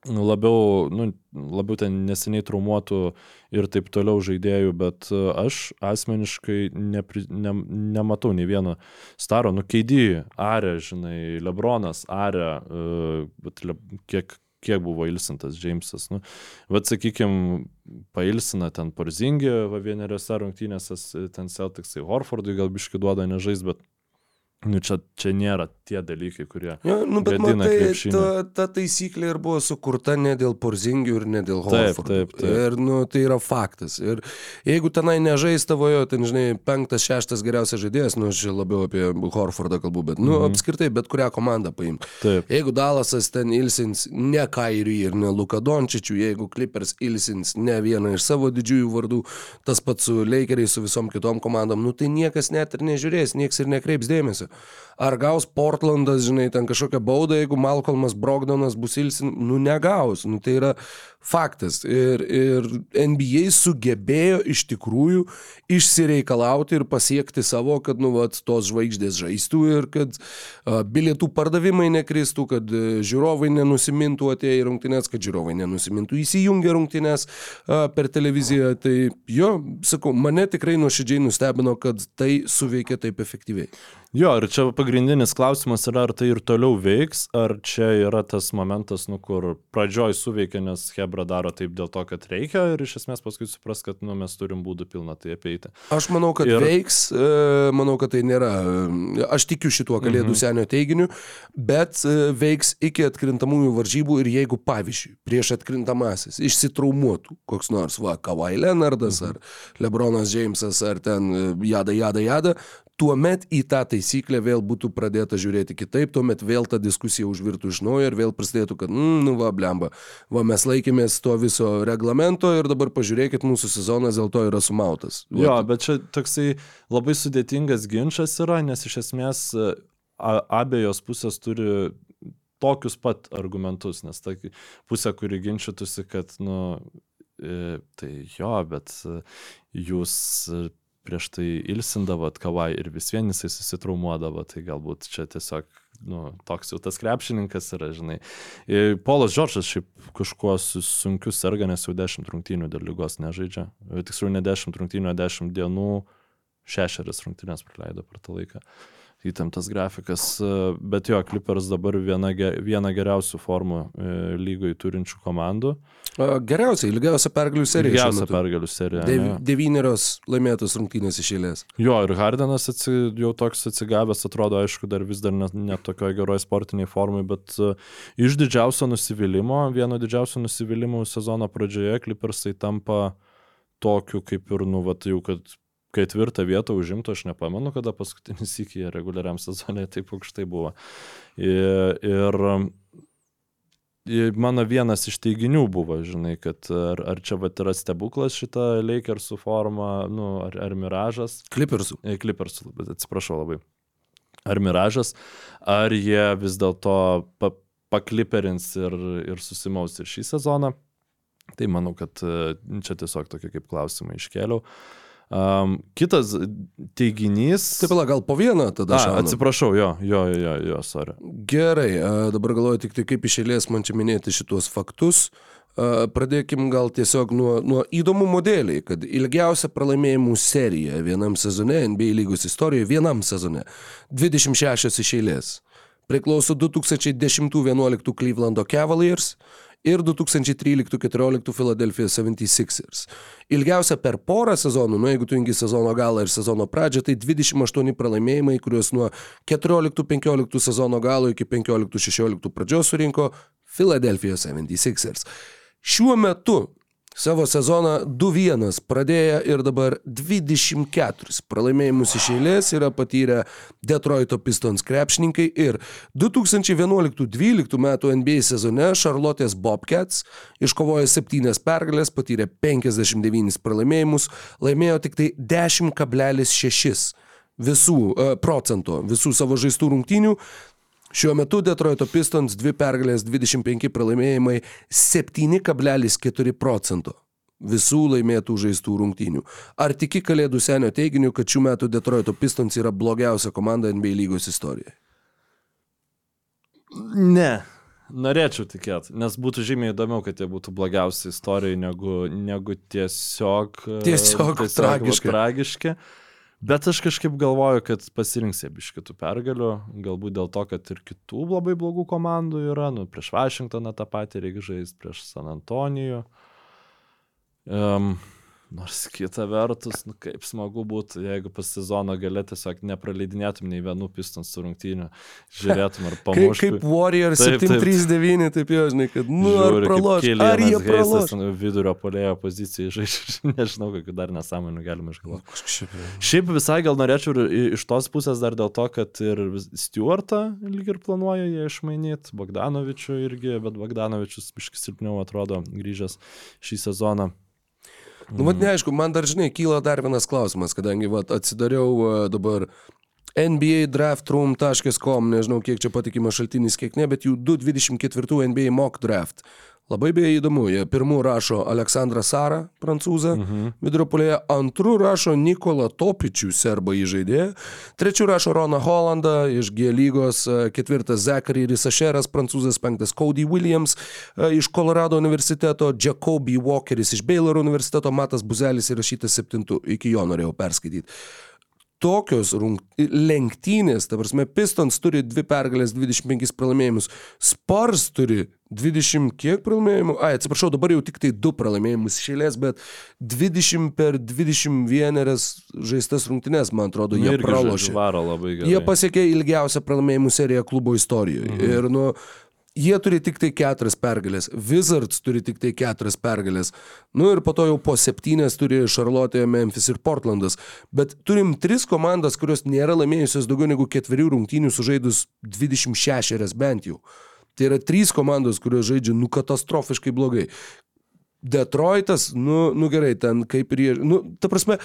labiau, nu, labiau ten neseniai traumuotų ir taip toliau žaidėjų, bet e, aš asmeniškai nepri, ne, nematau nei vieno staro, nu, keidį, Arė, žinai, Lebronas, Arė, bet le, kiek, kiek buvo ilsintas Džeimsas. Nu, vad sakykime, pailsina ten Porzingį, va vieneriose rungtynėse, ten Celticsai Horfordui gal biški duoda nežais, bet Nu, čia, čia nėra tie dalykai, kurie... Ja, nu, bet matai, ta, ta taisyklė ir buvo sukurta ne dėl porzingių ir ne dėl Horfordų. taip, taip. Ir, nu, tai yra faktas. Ir jeigu tenai nežais tavojo, ten, žinai, penktas, šeštas geriausias žaidėjas, nu, aš labiau apie Horfordą kalbu, bet, nu, Mhm. apskritai, bet kurią komandą paimk. Taip. Jeigu Dalasas ten ilsins ne Kairį ir ne Luka Dončičių, jeigu Clippers ilsins ne vieną iš savo didžiųjų vardų, tas pats su Lakeriais, su visom kitom komandom, nu tai niekas net ir nežiūrės, niekas ir nekreips dėmesio. Ar gaus Portlandas, žinai, ten kažkokią baudą, jeigu Malcolmas Brogdonas bus ilsin, nu negaus, nu tai yra faktas. Ir, ir NBA sugebėjo iš tikrųjų išsireikalauti ir pasiekti savo, kad, nu, vat, tos žvaigždės žaistų ir kad a, bilietų pardavimai nekristų, kad a, žiūrovai nenusimintų atėję į rungtynės, kad žiūrovai nenusimintų įsijungę rungtynės a, per televiziją. Tai jo, sakau, mane tikrai nuoširdžiai nustebino, kad tai suveikė taip efektyviai. Jo, ir čia pagrindinis klausimas yra, ar tai ir toliau veiks, ar čia yra tas momentas, nu, kur pradžioj suveikia, nes Hebra daro taip dėl to, kad reikia ir iš esmės paskui supras, kad nu, mes turim būdų pilną tai apeiti. Aš manau, kad Ir- veiks, e, manau, kad tai nėra. e, Aš tikiu šituo kalėdų mhm. senio teiginiu, bet e, veiks iki atkrintamųjų varžybų ir jeigu, pavyzdžiui, prieš atkrintamasis išsitraumuotų koks nors, va, Kawhi Leonardas mhm. ar Lebronas Jamesas ar ten jada, jada, jada, tuomet į tą taisyklę vėl būtų pradėta žiūrėti kitaip, tuomet vėl ta diskusija užvirtų iš naujo ir vėl prasidėtų, kad, mm, nu va, blemba, va, mes laikėmės to viso reglamento ir dabar pažiūrėkit, mūsų sezonas dėl to yra sumautas. Va, Jo, bet čia toksai labai sudėtingas ginčas yra, nes iš esmės abiejos pusės turi tokius pat argumentus, nes ta pusė, kuri ginčytųsi, kad, nu, e, tai jo, bet e, jūs prieš tai ilsindavot kavai ir vis vien jisai susitraumuodavo, tai galbūt čia tiesiog, nu, toks jau tas krepšininkas yra, žinai. Polas Džordžas šiaip kažkuo su- sunkiu serga, nes jau 10 rungtynių dėl lygos nežaidžia. Tiksliau, ne 10 rungtynių, o 10 dienų, šešerias rungtynės praleido per tą laiką. Įtemptas grafikas, e, bet jo, Clippers dabar viena, viena geriausių formų e, lygoj turinčių komandų. Geriausiai, ilgiausia pergalių serija. Ilgiausia pergalių serija. Dev, devynerios laimėtos rungtynės iš eilės. Jo, ir Hardenas atsi, jau toks atsigavęs, atrodo, aišku, dar vis dar net ne tokioje geroje sportiniai formai, bet uh, iš didžiausio nusivylimų, vieno didžiausio nusivylimų sezono pradžioje Clippersai tampa tokiu kaip ir, nu, vat, jau, kad ketvirtą vietą užimtų, aš nepamenu, kada paskutinis iki reguliariam sezonė taip aukštai buvo. Ir, ir mano vienas iš teiginių buvo, žinai, kad ar, ar čia vat yra stebuklas šita Lakersų forma, nu, ar, ar miražas. Klipersų. E, Clippers, bet atsiprašau labai. Ar miražas, ar jie vis dėlto pa, pakliperins ir, ir susimaus ir šį sezoną. Tai manau, kad e, čia tiesiog tokie kaip klausimai iškėliau. Um, kitas teiginys. Taip, pala, gal po vieną tada A, šaunam? atsiprašau, jo, jo, jo, jo, sorry. Gerai, dabar galvoju tik tai kaip iš eilės man čia minėti šituos faktus. Pradėkim gal tiesiog nuo, nuo įdomų modeliai, kad ilgiausia pralaimėjimų serija vienam sezone, NBA lygos istorijoje, vienam sezone - 26 iš eilės. Priklauso 2010-2011 Clevelando Cavaliers ir 2013-2014 Philadelphia 76ers. Ilgiausia per porą sezonų, nu jeigu tu jungi sezono galą ir sezono pradžią, tai 28 pralaimėjimai, kuriuos nuo 14-15 sezono galo iki 15-16 pradžios surinko Philadelphia 76ers. Šiuo metu savo sezoną 2-1 pradėję ir dabar 24 pralaimėjimus iš eilės yra patyrę Detroito Pistons krepšininkai ir 2011-2012 metų NBA sezone Charlotte's Bobcats iškovojo 7 pergalės, patyrė 59 pralaimėjimus, laimėjo tik tai 10,6 visų e, procento visų savo žaistų rungtynių. Šiuo metu Detroito Pistons 2 pergalės, 25 pralaimėjimai, 7,4 procento visų laimėtų žaistų rungtynių. Ar tiki Kalėdų senio teiginiu, kad šių metų Detroito Pistons yra blogiausia komanda NBA lygos istorijoje? Ne. Norėčiau tikėti, nes būtų žymiai įdomiau, kad jie būtų blogiausi istorijai negu, negu tiesiog... Tiesiog va, tragiški. tragiški. Bet aš kažkaip galvoju, kad pasirinks jie iš kitų pergalių, galbūt dėl to, kad ir kitų labai blogų komandų yra, nu, prieš Vašingtoną tą patį reikia žaisti, prieš San Antonijų. Um, Nors kita vertus, nu, kaip smagu būtų, jeigu pas sezono gale tiesiog nepraleidinėtum nei vienų pistons rungtynių, žiūrėtum ar Kaip, pamuštum. kaip Warrior Taip, taip. 739, taip jau žinai, kad, nu, ar Žiūri, kaip praloš, ar jie praloš. Vidurio polėjo pozicijai žaidžia, nežinau, kokių dar nesąmonių galima išgalvoti. Kažkaip. Šiaip visai gal norėčiau ir iš tos pusės dar dėl to, kad ir Stewartą lyg ir planuoja jie išmainyti, Bogdanovičių irgi, bet Bogdanovičius biškis silpniau atrodo grįžęs šį sezoną. Nu, vat neaišku, man dar, žinai, kyla dar vienas klausimas, kadangi, vat, atsidariau e, dabar NBA draftroom.com, nežinau, kiek čia patikimas šaltinis, kiek ne, bet jų 224 NBA mock draft. Labai beje įdomu, jie pirmų rašo Aleksandrą Sarą, prancūzą, mhm. vidurio polėje, antrų rašo Nikolą Topičių, serbą įžaidėją, trečių rašo Roną Hollandą iš G lygos, e, ketvirtas Zachary Risašeras, prancūzas, penktas Cody Williams e, iš Colorado universiteto, Jacoby Walkeris iš Baylor universiteto, Matas Buzelis įrašytas septintų, iki jo norėjau perskaityti tokios rung... lenktynės, ta prasme, Pistons turi dvi pergalės, 25 pralaimėjimus, Spurs turi 20 kiek pralaimėjimų, ai, atsiprašau, dabar jau tik tai du pralaimėjimus išėlės, bet 20 per 21 žaistas rungtynės, man atrodo, jie pralošė. Jie pasiekė ilgiausią pralaimėjimų seriją klubo istorijoje. Mhm. Ir, nu, jie turi tik tai keturias pergalės. Wizards turi tik tai keturias pergalės. Nu ir po to jau po septynės turi Charlotte, Memphis ir Portlandas. Bet turim tris komandas, kurios nėra laimėjusios daugiau negu ketverių rungtynių sužaidus 26 bent jau. Tai yra trys komandos, kurios žaidžia nu katastrofiškai blogai. Detroitas, nu, nu gerai, ten kaip ir jie, nu, ta prasme,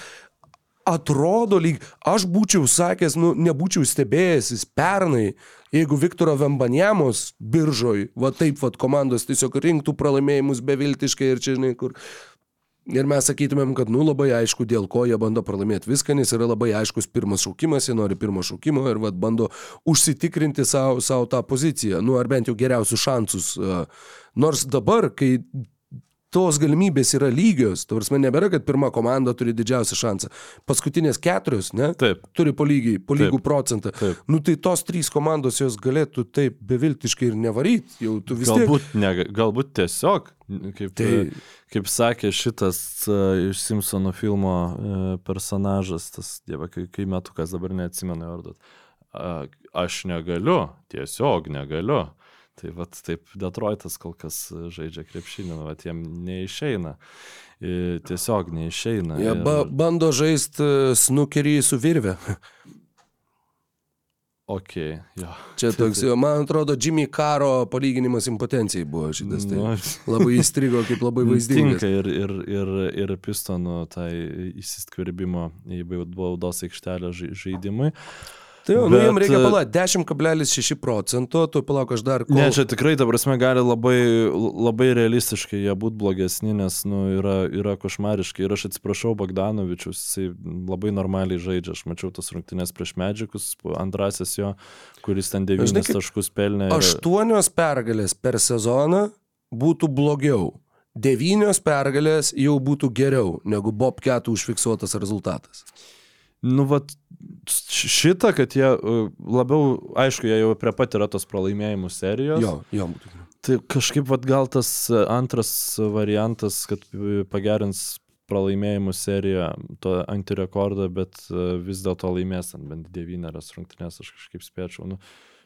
atrodo lyg, aš būčiau sakęs, nu, nebūčiau stebėjęsis pernai, jeigu Viktoro Vembanjamos biržoj, va taip, va komandos tiesiog rinktų pralaimėjimus beviltiškai ir čia, žinai, kur. Ir mes sakytumėm, kad, nu, labai aišku, dėl ko jie bando pralaimėti viską, nes yra labai aiškus pirmas šaukimas, jie nori pirmo šaukimo ir, vad, bando užsitikrinti savo, savo tą poziciją, nu, ar bent jau geriausius šansus. Nors dabar, kai tos galimybės yra lygios, tu prasme, nebėra, kad pirma komanda turi didžiausią šansą. Paskutinės keturios, ne? Taip. Turi po lygiai, po lygų Taip. procentą. Taip. Nu tai tos trys komandos jos galėtų taip beviltiškai ir nevaryti. Jau tu vis tiek. Galbūt, ne, galbūt tiesiog, kaip, Tai- kaip sakė šitas uh, iš Simpsono filmo uh, personažas, tas, dieve, kai, kai metukas dabar neatsimenu vardu. Uh, aš negaliu, tiesiog negaliu. Tai vad taip Detroitas kol kas žaidžia krepšinį, nu, vat jiem neišeina. E, Tiesiog neišeina. Jie ir- ba bando žaisti snukerį su virve. Ok, jo. Čia toks, jo, man atrodo, Jimmy Karo palyginimas impotencijai buvo šitas. Tai Nu, labai įstrigo kaip labai vaizdingas. Tinka ir, ir, ir, ir pistonų tai įsiskverbimo į baudos aikštelę žai- žaidimui. Tai jau, nu Bet, jiem reikia e, palauk, 10,6 procento, tu palauk aš dar... Kol... Ne, čia tikrai, ta prasme, gali labai, labai realistiškai jie būti blogesni, nes nu, yra, yra košmariškai. Ir aš atsiprašau Bogdanovičius, jisai labai normaliai žaidžia. Aš mačiau tas rungtynės prieš medžikus, antrasis jo, kuris ten Žinai, devynis kaip taškus pelnė. ir- Aštuonios pergalės per sezoną būtų blogiau. Devynios pergalės jau būtų geriau negu Bob Ketų užfiksuotas rezultatas. Nu, vat, šitą, kad jie uh, labiau, aišku, jie jau prie pat yra tos pralaimėjimų serijos. Jo, jo būtų. Tai kažkaip vat, gal tas uh, antras variantas, kad uh, pagerins pralaimėjimų seriją, to antirekordą, bet vis dėlto laimės ant bent devynerias rungtynės, aš kažkaip spėčiau. Nu,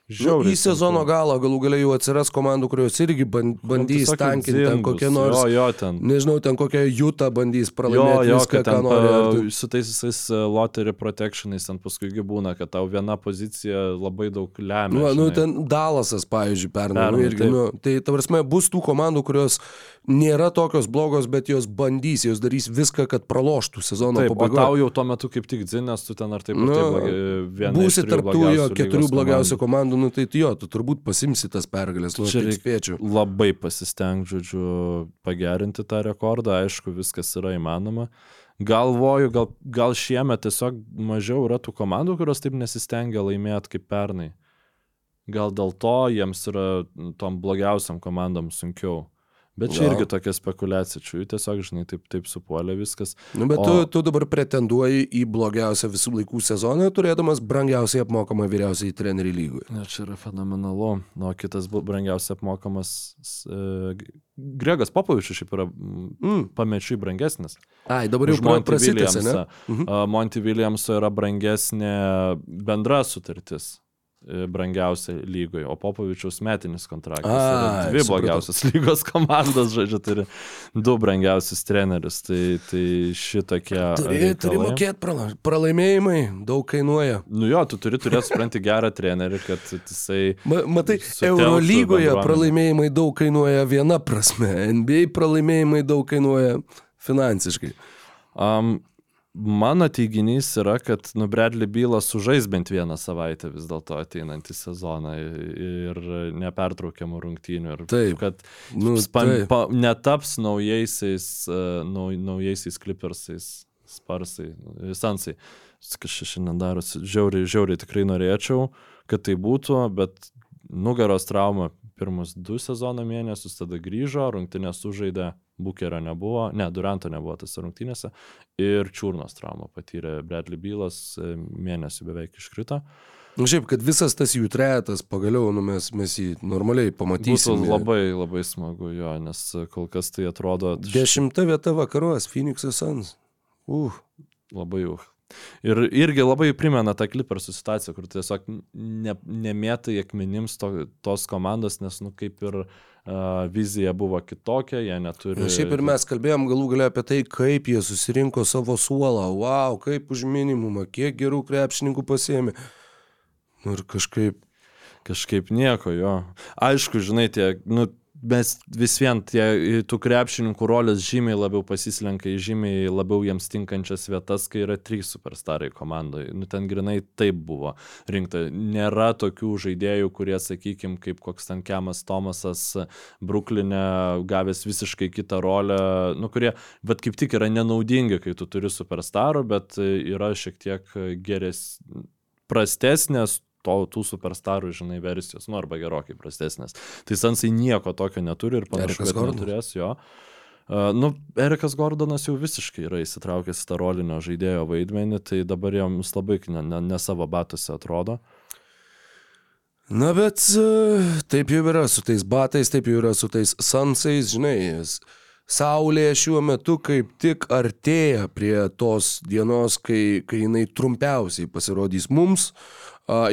Nu, žiauriai į sezono galą galų galiai jau atsiras komandų, kurios irgi bandys Nu, tiesiog tankinti ten kokie nors, Jo, jo, ten. nežinau, ten kokią jutą bandys Jo, pralaimėti jo, viską, kad ką ten nori. ar su tais visais uh, lottery protectionais ten paskui būna, kad tau viena pozicija labai daug lemia. Nu, nu, žinai. ten Dalasas, pavyzdžiui, pernai. Nu, irgi, taip. nu, tai, ta prasme, bus tų komandų, kurios nėra tokios blogos, bet jos bandys, jos darys viską, kad praloštų sezono Taip, o tau jau tuo metu kaip tik dzinės, tu ten ar taip, ar Nu, taip blogai, Būsi tarp tų jo keturių blogiausių komandų. Nu tai tu jo, tu turbūt pasimsi tas pergalės, nu, Čia spėčiau. labai pasisteng, žodžiu, pagerinti tą rekordą, aišku, viskas yra įmanoma. Galvoju, gal, gal šiemet tiesiog mažiau yra tų komandų, kurios taip nesistengia laimėti kaip pernai. Gal dėl to jiems yra tom blogiausiam komandom sunkiau. Bet čia Gal. irgi tokia spekulacija, čia tiesiog, žinai, taip, taip supuolė viskas. Nu, bet O- tu, tu dabar pretenduoji į blogiausią visų laikų sezoną, turėdamas brangiausiai apmokamą vyriausiai trenerių lygui. Na, čia yra fenomenalu. Nu, o kitas brangiausiai apmokamas e, Gregas Popovičius šiaip yra mm, pamečiui brangesnis. Ai, dabar jau Už pra- Monty prasitęsė, ne? Williamsą. Mhm. Monty Williamso yra brangesnė bendra sutartis e, brangiausia lygoje, o Popovičiaus metinis kontraktas. Ai, Dvi blogiausios lygos komandos, žodžiu, turi du brangiausius trenerius. Tai, tai šitokie. Turi, turi reikalai. mokėti prala... pralaimėjimai, daug kainuoja. Nu jo, tu turi turėti, supranti, gerą trenerį, kad jisai... Ma, matai, Eurolygoje bendruomenę. pralaimėjimai daug kainuoja viena prasme, NBA pralaimėjimai daug kainuoja finansiškai. Um, mano teiginys yra, kad nu, Bradley Bylas sužais bent vieną savaitę vis dėlto ateinantį sezoną ir nepertraukiamų rungtynių. Ir Taip. kad Nu, spam, taip. pa, netaps naujaisiais, uh, nau, naujaisiais klipersais, sparsai, sansai. Čia šiandien darosi, žiauriai, žiauriai tikrai norėčiau, kad tai būtų, bet nugaros trauma pirmus du sezono mėnesius, tada grįžo, rungtynės sužaidė, Bukerio nebuvo, ne, Duranto nebuvo tose rungtynėse ir čiurnos traumą patyrė Bradley Bylas, e, mėnesį beveik iškrito. Nu, šiaip, kad visas tas jų trejetas pagaliau, nu, mes, mes jį normaliai Būtų pamatysime. labai, labai smagu jo, nes kol kas tai atrodo Dešimta vieta vakaruos, Phoenix'as Suns. Uh. labai jau. Ir irgi labai primena tą klipersų situaciją, kur tiesiog ne, nemėtai akmenims to, tos komandos, nes, nu, kaip ir uh, vizija buvo kitokia, jie neturi. Na, šiaip ir mes kalbėjom galų galia apie tai, kaip jie susirinko savo suolą. Wow, kaip už minimumą, kiek gerų krepšininkų pasėmė. Nu, ir kažkaip Kažkaip nieko jo. Aišku, žinai, tie, nu, mes vis vien tie, tų krepšininkų rolės žymiai labiau pasislenka į žymiai labiau jiems tinkančias vietas, kai yra trys superstarai komandoje. Nu, ten grinai taip buvo rinkta. Nėra tokių žaidėjų, kurie, sakykime, kaip koks ten Kemas Tomasas Bruklinė, gavęs visiškai kitą rolę, nu, kurie, bet kaip tik yra nenaudingi, kai tu turi superstarų, bet yra šiek tiek geres, prastesnės to, tų superstarų, žinai, versijos, nu arba gerokai prastesnės. Tai Sansai nieko tokio neturi ir panašu, Erikas kad Gordonas. neturės jo. Uh, nu, Erikas Gordonas jau visiškai yra įsitraukęs į tą rolinio žaidėjo vaidmenį, tai dabar jiems labai ne, ne, ne savo batuose atrodo. Na, bet e, taip jau yra su tais batais, taip jau yra su tais sansais, žinai. Saulė šiuo metu kaip tik artėja prie tos dienos, kai, kai jinai trumpiausiai pasirodys mums. A,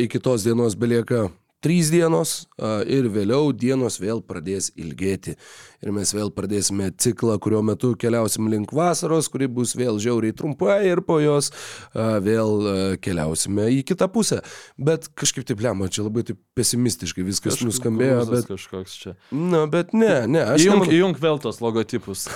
iki tos dienos belieka trys dienos ir vėliau dienos vėl pradės ilgėti. Ir mes vėl pradėsime ciklą, kurio metu keliausim link vasaros, kuri bus vėl žiauriai trumpa ir po jos a, vėl a, keliausime į kitą pusę. Bet kažkaip taip lemma, čia labai taip pesimistiškai viskas Kažkoks nuskambėjo, bet... Kažkoks čia. Na, bet ne, ne, aš Įjung, nemanau- įjung vėl tos logotipus.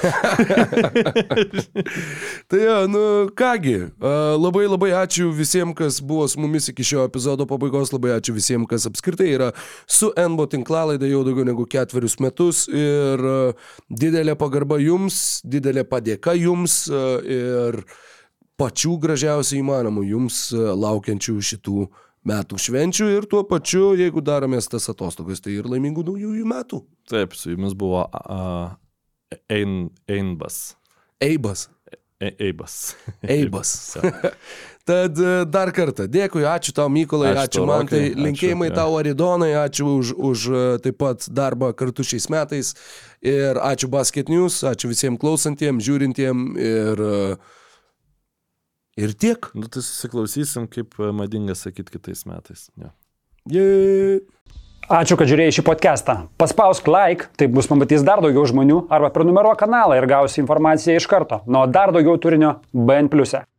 Tai jo, nu kągi, a, labai labai ačiū visiems, kas buvo su mumis iki šio epizodo pabaigos, labai ačiū visiems, kas apskritai yra su NBO tinklalaida jau daugiau negu ketverius metus ir didelė pagarba jums, didelė padėka jums a, ir pačių gražiausių įmanomų jums a, laukiančių šitų metų švenčių ir tuo pačiu, jeigu daromės tas atostogas, tai ir laimingų naujųjų metų. Taip, su jumis buvo uh, Ein, Einbas. Eibas. E, Eibas. Eibas. Tad e, dar kartą dėkui, ačiū tau Mykolai, Ačiū ačiū man, tai ačiū, linkėjimai jo. tau Aridonai, ačiū už, už e, taip pat darbą kartu šiais metais ir ačiū Basket News, ačiū visiems klausantiems, žiūrintiems ir, e, ir tiek. Nu, tai susiklausysim, kaip madinga sakyti kitais metais. Jo. Yeah. Ačiū, kad žiūrėjai šį podcastą. Paspausk like, taip bus pamatys dar daugiau žmonių, arba prenumeruok kanalą ir gausi informaciją iš karto. Nuo dar daugiau turinio BN ⁇. e.